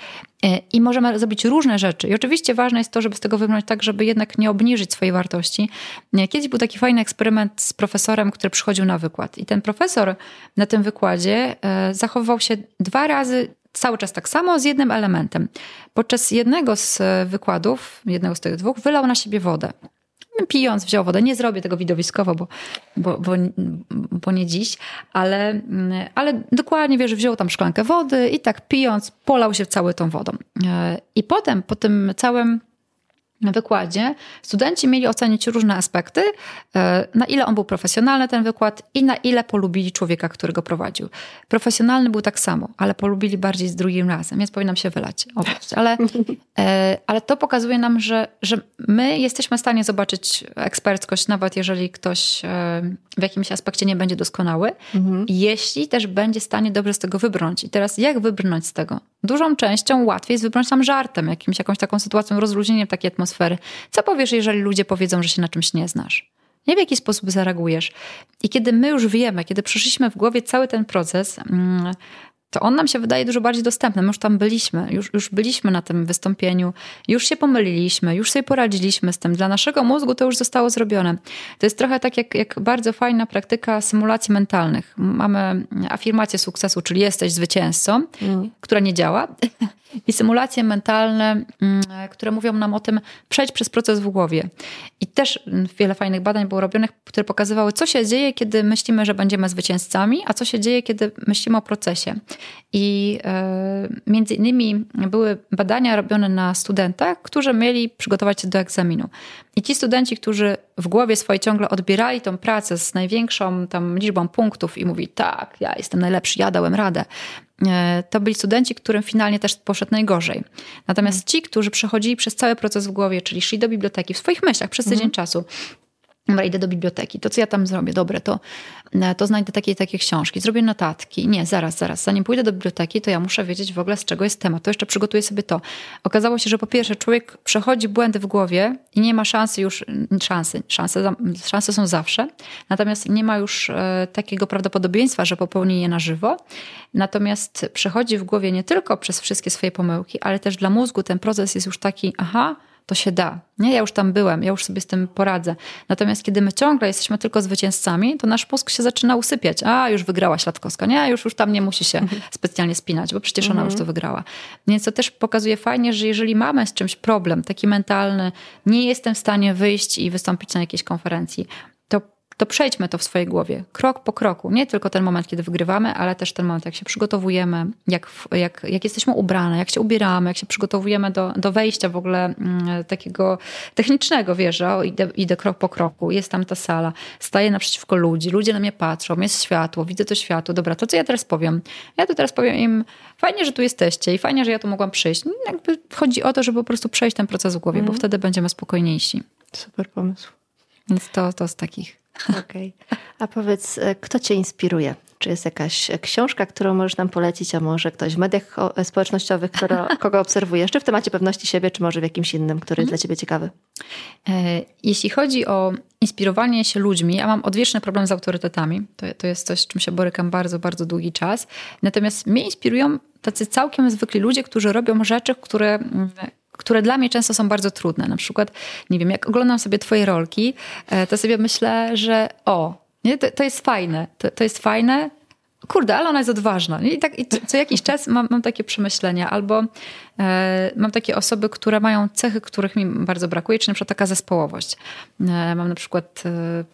Speaker 2: E, I możemy zrobić różne rzeczy. I oczywiście ważne jest to, żeby z tego wybrnąć tak, żeby jednak nie obniżyć swojej wartości. E, kiedyś był taki fajny eksperyment z profesorem, który przychodził na wykład. I ten profesor na tym wykładzie e, zachowywał się dwa razy cały czas tak samo z jednym elementem. Podczas jednego z wykładów, jednego z tych dwóch, wylał na siebie wodę pijąc wziął wodę. Nie zrobię tego widowiskowo, bo, bo, bo, bo nie dziś, ale, ale dokładnie wiesz, wziął tam szklankę wody i tak pijąc polał się cały tą wodą. E, I potem po tym całym wykładzie studenci mieli ocenić różne aspekty, e, na ile on był profesjonalny, ten wykład, i na ile polubili człowieka, który go prowadził. Profesjonalny był tak samo, ale polubili bardziej z drugim razem, więc powinnam się wylać. Ale, e, ale to pokazuje nam, że, że my jesteśmy w stanie zobaczyć eksperckość, nawet jeżeli ktoś e, w jakimś aspekcie nie będzie doskonały, mhm. jeśli też będzie w stanie dobrze z tego wybrnąć. I teraz jak wybrnąć z tego? Dużą częścią łatwiej jest wybrnąć tam żartem, jakimś, jakąś taką sytuacją, rozluźnieniem takiej atmosfery. Co powiesz, jeżeli ludzie powiedzą, że się na czymś nie znasz? Nie w jaki sposób zareagujesz. I kiedy my już wiemy, kiedy przeszliśmy w głowie cały ten proces, mm, to on nam się wydaje dużo bardziej dostępny. My już tam byliśmy, już, już byliśmy na tym wystąpieniu, już się pomyliliśmy, już sobie poradziliśmy z tym. Dla naszego mózgu to już zostało zrobione. To jest trochę tak jak, jak bardzo fajna praktyka symulacji mentalnych. Mamy afirmację sukcesu, czyli jesteś zwycięzcą, mm. która nie działa. I symulacje mentalne, mm, które mówią nam o tym, przejść przez proces w głowie. I też wiele fajnych badań było robionych, które pokazywały, co się dzieje, kiedy myślimy, że będziemy zwycięzcami, a co się dzieje, kiedy myślimy o procesie. I e, między innymi były badania robione na studentach, którzy mieli przygotować się do egzaminu. I ci studenci, którzy w głowie swojej ciągle odbierali tą pracę z największą tam liczbą punktów i mówi, tak, ja jestem najlepszy, ja dałem radę, to byli studenci, którym finalnie też poszedł najgorzej. Natomiast ci, którzy przechodzili przez cały proces w głowie, czyli szli do biblioteki w swoich myślach przez tydzień mhm. czasu, Dobra, idę do biblioteki. To co ja tam zrobię? Dobre, to, e, to znajdę takie takie książki. Zrobię notatki. Nie, zaraz, zaraz. Zanim pójdę do biblioteki, to ja muszę wiedzieć w ogóle, z czego jest temat. To jeszcze przygotuję sobie to. Okazało się, że po pierwsze człowiek przechodzi błędy w głowie i nie ma szansy już, szansy, szanse, szanse są zawsze, natomiast nie ma już e, takiego prawdopodobieństwa, że popełni je na żywo. Natomiast przechodzi w głowie nie tylko przez wszystkie swoje pomyłki, ale też dla mózgu ten proces jest już taki, aha, to się da. Nie, ja już tam byłem, ja już sobie z tym poradzę. Natomiast kiedy my ciągle jesteśmy tylko zwycięzcami, to nasz mózg się zaczyna usypiać. A, już wygrała Śladkowska. Nie, już, już tam nie musi się mhm. specjalnie spinać, bo przecież ona już to wygrała. Więc to też pokazuje fajnie, że jeżeli mamy z czymś problem, taki mentalny, nie jestem w stanie wyjść i wystąpić na jakiejś konferencji, to przejdźmy to w swojej głowie, krok po kroku. Nie tylko ten moment, kiedy wygrywamy, ale też ten moment, jak się przygotowujemy, jak, jak, jak jesteśmy ubrane, jak się ubieramy, jak się przygotowujemy do, do wejścia w ogóle mm, takiego technicznego, wiesz, o, idę, idę krok po kroku, jest tam ta sala, staję naprzeciwko ludzi, ludzie na mnie patrzą, jest światło, widzę to światło, dobra, to co ja teraz powiem? Ja tu teraz powiem im, fajnie, że tu jesteście i fajnie, że ja tu mogłam przyjść. No, jakby chodzi o to, żeby po prostu przejść ten proces w głowie, mm. bo mhm. wtedy będziemy spokojniejsi.
Speaker 1: Super pomysł.
Speaker 2: Więc to, to z takich
Speaker 1: Okej. Okay. A powiedz, e, kto cię inspiruje? Czy jest jakaś książka, którą możesz nam polecić, a może ktoś w mediach społecznościowych, którego, kogo obserwujesz, czy w temacie pewności siebie, czy może w jakimś innym, który jest dla ciebie ciekawy?
Speaker 2: E, jeśli chodzi o inspirowanie się ludźmi, ja mam odwieczny problem z autorytetami. To, to jest coś, z czym się borykam bardzo, bardzo długi czas. Natomiast mnie inspirują tacy całkiem zwykli ludzie, którzy robią rzeczy, które mm, które dla mnie często są bardzo trudne. Na przykład, nie wiem, jak oglądam sobie twoje rolki, e, to sobie myślę, że o, nie, to, to jest fajne, to, to jest fajne, kurde, ale ona jest odważna. I, tak, i co jakiś czas mam, mam takie przemyślenia, albo e, mam takie osoby, które mają cechy, których mi bardzo brakuje, czy na przykład taka zespołowość. E, mam na przykład e,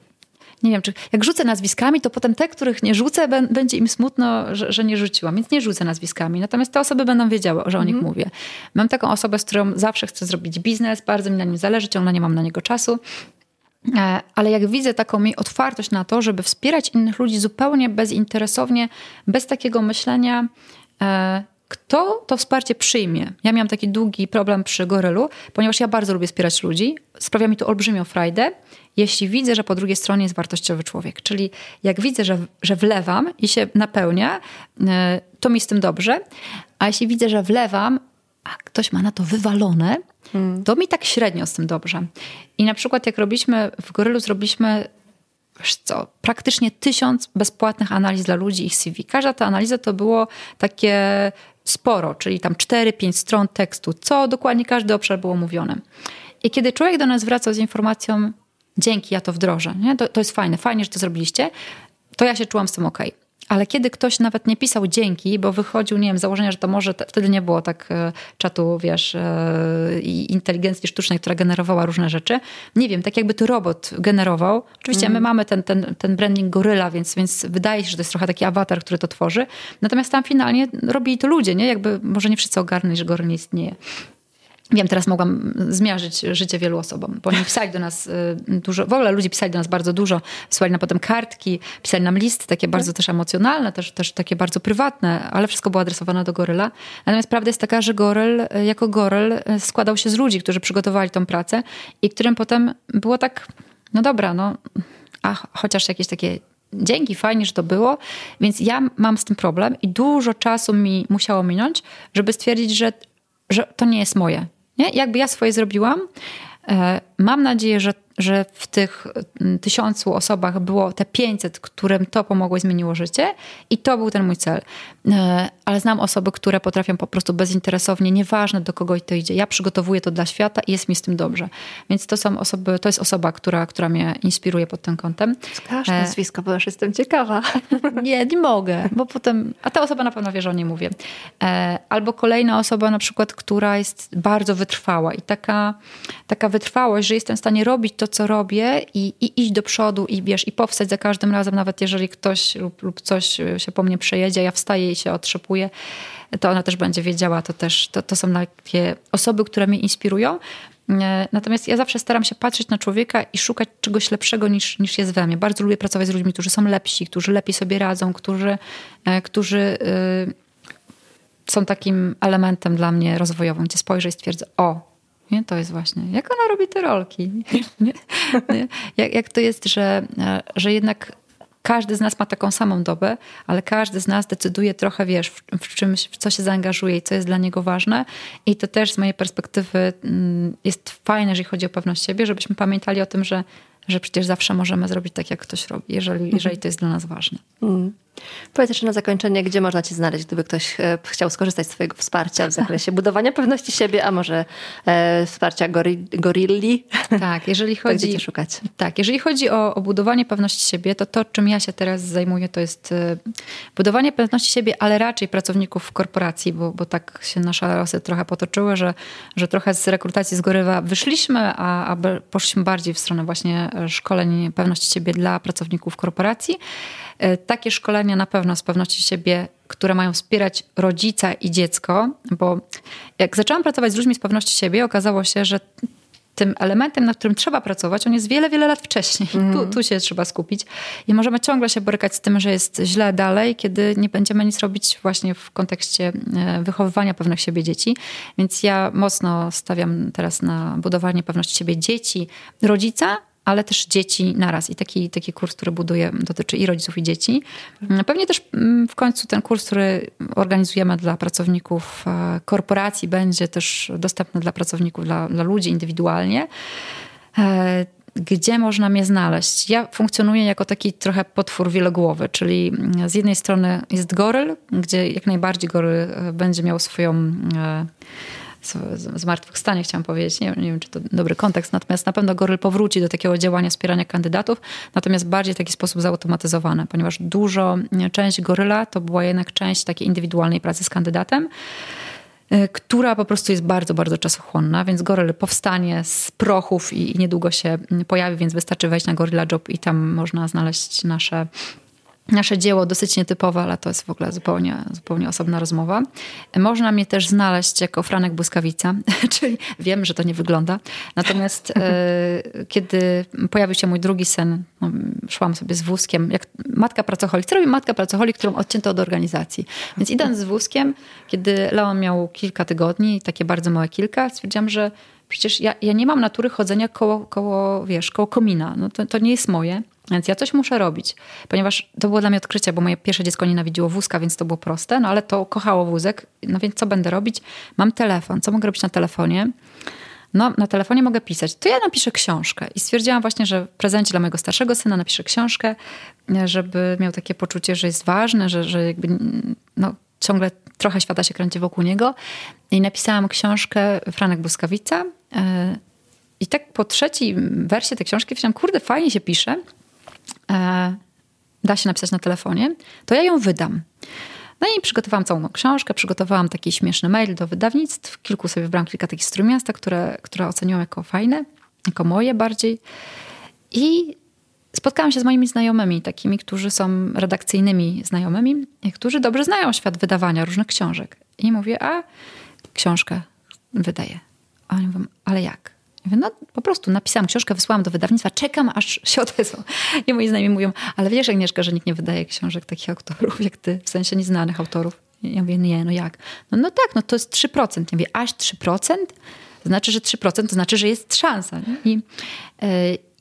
Speaker 2: nie wiem, czy jak rzucę nazwiskami, to potem te, których nie rzucę, będzie im smutno, że, że nie rzuciłam, więc nie rzucę nazwiskami. Natomiast te osoby będą wiedziały, że o nich mm. mówię. Mam taką osobę, z którą zawsze chcę zrobić biznes, bardzo mi na nim zależy, ciągle nie mam na niego czasu. E, ale jak widzę taką mi otwartość na to, żeby wspierać innych ludzi zupełnie bezinteresownie, bez takiego myślenia, e, kto to wsparcie przyjmie. Ja miałam taki długi problem przy Gorylu, ponieważ ja bardzo lubię wspierać ludzi. Sprawia mi to olbrzymią frajdę, jeśli widzę, że po drugiej stronie jest wartościowy człowiek. Czyli jak widzę, że, że wlewam i się napełnia, e, to mi z tym dobrze. A jeśli widzę, że wlewam, a ktoś ma na to wywalone, hmm. to mi tak średnio z tym dobrze. I na przykład jak robiliśmy, w Gorylu zrobiliśmy co, praktycznie tysiąc bezpłatnych analiz dla ludzi ich CV. Każda ta analiza to było takie sporo, czyli tam 4-5 stron tekstu, co dokładnie każdy obszar było mówione. I kiedy człowiek do nas wracał z informacją, dzięki, ja to wdrożę, nie? To, to jest fajne, fajnie, że to zrobiliście, to ja się czułam z tym ok. Ale kiedy ktoś nawet nie pisał dzięki, bo wychodził, nie wiem, z założenia, że to może, wtedy nie było tak e, czatu, wiesz, e, i inteligencji sztucznej, która generowała różne rzeczy. Nie wiem, tak jakby to robot generował. Oczywiście mm. my mamy ten, ten, ten branding goryla, więc, więc wydaje się, że to jest trochę taki awatar, który to tworzy. Natomiast tam finalnie robili to ludzie, nie? Jakby może nie wszyscy ogarnęli, że goryl nie istnieje. Wiem, teraz mogłam zmiażyć życie wielu osobom, bo oni pisali do nas y, dużo, w ogóle ludzie pisali do nas bardzo dużo, wysłali nam potem kartki, pisali nam listy takie bardzo też emocjonalne, też, też takie bardzo prywatne, ale wszystko było adresowane do Goryla. Natomiast prawda jest taka, że Goryl y, jako Goryl y, składał się z ludzi, którzy przygotowali tą pracę i którym potem było tak, no dobra, no a chociaż jakieś takie dzięki, fajnie, że to było. Więc ja mam z tym problem i dużo czasu mi musiało minąć, żeby stwierdzić, że, że to nie jest moje. Nie? Jakby ja swoje zrobiłam. E, mam nadzieję, że że w tych mm, tysiącu osobach było te 500, którym to pomogło i zmieniło życie i to był ten mój cel. E, ale znam osoby, które potrafią po prostu bezinteresownie, nieważne do kogo to idzie, ja przygotowuję to dla świata i jest mi z tym dobrze. Więc to są osoby, to jest osoba, która, która mnie inspiruje pod tym kątem.
Speaker 1: Wskaż e, nazwisko, bo już jestem ciekawa.
Speaker 2: Nie, nie mogę, bo potem, a ta osoba na pewno wie, że o niej mówię. E, albo kolejna osoba na przykład, która jest bardzo wytrwała i taka, taka wytrwałość, że jestem w stanie robić to, co robię i, i iść do przodu i wiesz, i powstać za każdym razem, nawet jeżeli ktoś lub, lub coś się po mnie przejedzie, ja wstaję i się otrzepuję, to ona też będzie wiedziała, to też, to, to są takie osoby, które mnie inspirują. E, natomiast ja zawsze staram się patrzeć na człowieka i szukać czegoś lepszego niż, niż jest we mnie. Bardzo lubię pracować z ludźmi, którzy są lepsi, którzy lepiej sobie radzą, którzy, e, którzy są takim elementem dla mnie rozwojowym, gdzie spojrzę i stwierdzę, o, nie, to jest właśnie, jak ona robi te rolki. Nie? Nie? Jak, jak to jest, że, że jednak każdy z nas ma taką samą dobę, ale każdy z nas decyduje trochę, wiesz, w, w czymś, w co się zaangażuje i co jest dla niego ważne. I to też z mojej perspektywy mm, jest fajne, jeżeli chodzi o pewność siebie, żebyśmy pamiętali o tym, że, że przecież zawsze możemy zrobić tak, jak ktoś robi, jeżeli, jeżeli to jest dla nas ważne. Mm.
Speaker 1: Powiedz jeszcze na zakończenie, gdzie można Cię znaleźć, gdyby ktoś e, chciał skorzystać z Twojego wsparcia w zakresie budowania pewności siebie, a może e, wsparcia gori, gorilli.
Speaker 2: Tak, jeżeli chodzi,
Speaker 1: gdzie Cię szukać?
Speaker 2: Tak, jeżeli chodzi o, o, budowanie pewności siebie, to to, czym ja się teraz zajmuję, to jest e, budowanie pewności siebie, ale raczej pracowników korporacji, bo, bo tak się nasze losy trochę potoczyły, że, że trochę z rekrutacji z Gorywa wyszliśmy, a, a poszliśmy bardziej w stronę właśnie szkoleń pewności siebie dla pracowników korporacji. E, takie szkolenia na pewno z pewności siebie, które mają wspierać rodzica i dziecko, bo jak zaczęłam pracować z ludźmi z pewności siebie, okazało się, że tym elementem, nad którym trzeba pracować, on jest wiele, wiele lat wcześniej. Mm. Tu, tu się trzeba skupić. I możemy ciągle się borykać z tym, że jest źle dalej, kiedy nie będziemy nic robić właśnie w kontekście e, wychowywania pewnych siebie dzieci. Więc ja mocno stawiam teraz na budowanie pewności siebie dzieci, rodzica, ale też dzieci naraz. I taki, taki kurs, który buduję, dotyczy i rodziców, i dzieci. Pewnie też mm, w końcu ten kurs, który organizujemy dla pracowników e, korporacji, będzie też dostępny dla pracowników, dla, dla ludzi indywidualnie e, gdzie można mnie znaleźć. Ja funkcjonuję jako taki trochę potwór wielogłowy, czyli z jednej strony jest goryl, gdzie jak najbardziej goryl e, będzie miał swoją zmartwychwstanie, chciałam powiedzieć. Nie, nie wiem, czy to dobry kontekst, natomiast na pewno Goryl powróci do takiego działania wspierania kandydatów, natomiast bardziej w taki sposób zautomatyzowany, ponieważ dużo, część Goryla to była jednak część takiej indywidualnej pracy z kandydatem e, która po prostu jest bardzo, bardzo czasochłonna, więc Goryl powstanie z prochów i, i niedługo się pojawi, więc wystarczy wejść na Gorilla Job i tam można znaleźć nasze nasze dzieło dosyć nietypowe, ale to jest w ogóle zupełnie, zupełnie osobna rozmowa. Można mnie też znaleźć jako Franek Błyskawica, czyli wiem, że to nie wygląda. Natomiast e, kiedy pojawił się mój drugi syn, no, szłam sobie z wózkiem, jak matka pracocholik. Co robi matka pracocholik, którą odcięto od organizacji? Więc idąc z wózkiem, kiedy Leon miał kilka tygodni, takie bardzo małe kilka, stwierdziłam, że przecież ja, ja nie mam natury chodzenia koło, koło, wiesz, koło komina. No to, to nie jest moje. Więc ja coś muszę robić, ponieważ to było dla mnie odkrycie, bo moje pierwsze dziecko nienawidziło wózka, więc to było proste, no ale to kochało wózek. No więc co będę robić? Mam telefon. Co mogę robić na telefonie? No, na telefonie mogę pisać. To ja napiszę książkę. I stwierdziłam właśnie, że w prezencie dla mojego starszego syna napiszę książkę, żeby miał takie poczucie, że jest ważne, że, że jakby no, ciągle trochę świata się kręci wokół niego. I napisałam książkę Franek Błyskawica. E, I tak po trzeciej wersji tej książki powiedziałam, kurde, fajnie się pisze. E, da się napisać na telefonie, to ja ją wydam. No i przygotowałam całą książkę, przygotowałam taki śmieszny mail do wydawnictw. Kilku sobie wybrałam kilka takich strój które, które oceniłam jako fajne, jako moje bardziej. I spotkałam się z moimi znajomymi, takimi, którzy są redakcyjnymi znajomymi, którzy dobrze znają świat wydawania różnych książek. I mówię, a książkę wydaję. A oni mówią, ale jak? Mówię, no po prostu napisałam książkę, wysłałam do wydawnictwa, czekam aż się odezwą. I moi znajomi mówią, ale wiesz Agnieszka, że nikt nie wydaje książek takich autorów jak ty, w sensie nieznanych autorów. Ja mówię, nie, no jak? No, no tak, no to jest 3%. Ja mówię, aż 3%? To znaczy, że 3% to znaczy, że jest szansa. I, yy,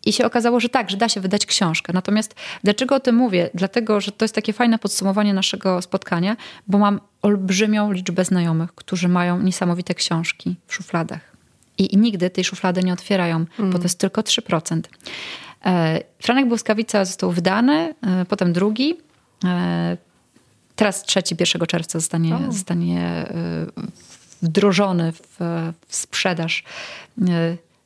Speaker 2: i się okazało, że tak, że da się wydać książkę. Natomiast dlaczego o tym mówię? Dlatego, że to jest takie fajne podsumowanie naszego spotkania, bo mam olbrzymią liczbę znajomych, którzy mają niesamowite książki w szufladach i, i nigdy tej szuflady nie otwierają, mm. bo to mm. jest tylko 3%. E, Franek Błyskawica został wydany, e, potem drugi. E, teraz trzeci 1 czerwca zostanie, oh. zostanie wdrożony w, w sprzedaż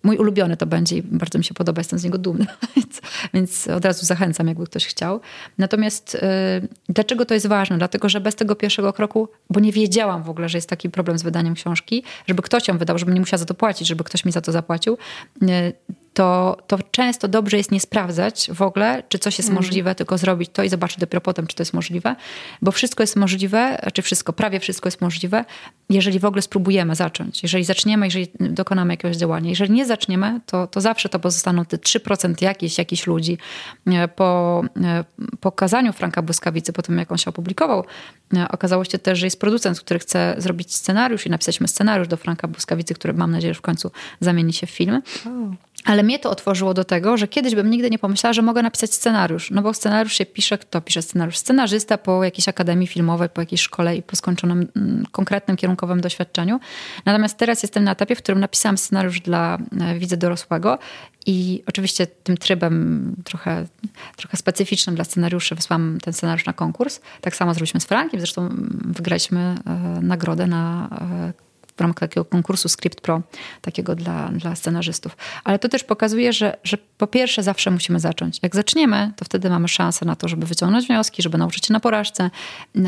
Speaker 2: Mój ulubiony to będzie i bardzo mi się podoba, jestem z niego dumna, więc, więc od razu zachęcam, jakby ktoś chciał. Natomiast yy, dlaczego to jest ważne? Dlatego, że bez tego pierwszego kroku, bo nie wiedziałam w ogóle, że jest taki problem z wydaniem książki, żeby ktoś ją wydał, żeby nie musiała za to płacić, żeby ktoś mi za to zapłacił, yy, to to, to często dobrze jest nie sprawdzać w ogóle, czy coś jest mm. możliwe, tylko zrobić to i zobaczyć dopiero potem, czy to jest możliwe, bo wszystko jest możliwe, czy wszystko, prawie wszystko jest możliwe, jeżeli w ogóle spróbujemy zacząć, jeżeli zaczniemy, jeżeli dokonamy jakiegoś działania. Jeżeli nie zaczniemy, to, to zawsze to pozostaną te 3% jakichś, jakichś ludzi. E, po e, pokazaniu Franka Błyskawicy, po tym jak on się opublikował, e, okazało się też, że jest producent, który chce zrobić scenariusz i napisaliśmy scenariusz do Franka Błyskawicy, który mam nadzieję, że w końcu zamieni się w film. Ale mnie to otworzyło do tego, że kiedyś bym nigdy nie pomyślała, że mogę napisać scenariusz. No bo scenariusz się pisze, kto pisze scenariusz? Scenarzysta po jakiejś akademii filmowej, po jakiejś szkole i po skończonym mm, konkretnym kierunkowym doświadczeniu. Natomiast teraz jestem na etapie, w którym napisałam scenariusz dla e, widza dorosłego i oczywiście tym trybem trochę, trochę specyficznym dla scenariuszy wysłałam ten scenariusz na konkurs. Tak samo zrobiliśmy z Frankiem, zresztą wygraliśmy e, nagrodę na e, w ramach takiego konkursu Script Pro, takiego dla, dla scenarzystów. Ale to też pokazuje, że, że po pierwsze zawsze musimy zacząć. Jak zaczniemy, to wtedy mamy szansę na to, żeby wyciągnąć wnioski, żeby nauczyć się na porażce,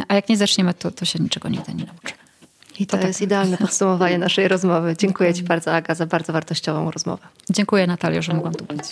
Speaker 2: a jak nie zaczniemy, to, to się niczego nigdy nie nauczymy.
Speaker 1: I to, to jest tak. idealne podsumowanie naszej rozmowy. Dziękuję Ci bardzo, Aga, za bardzo wartościową rozmowę.
Speaker 2: Dziękuję, Natalio, że mogłam tu być.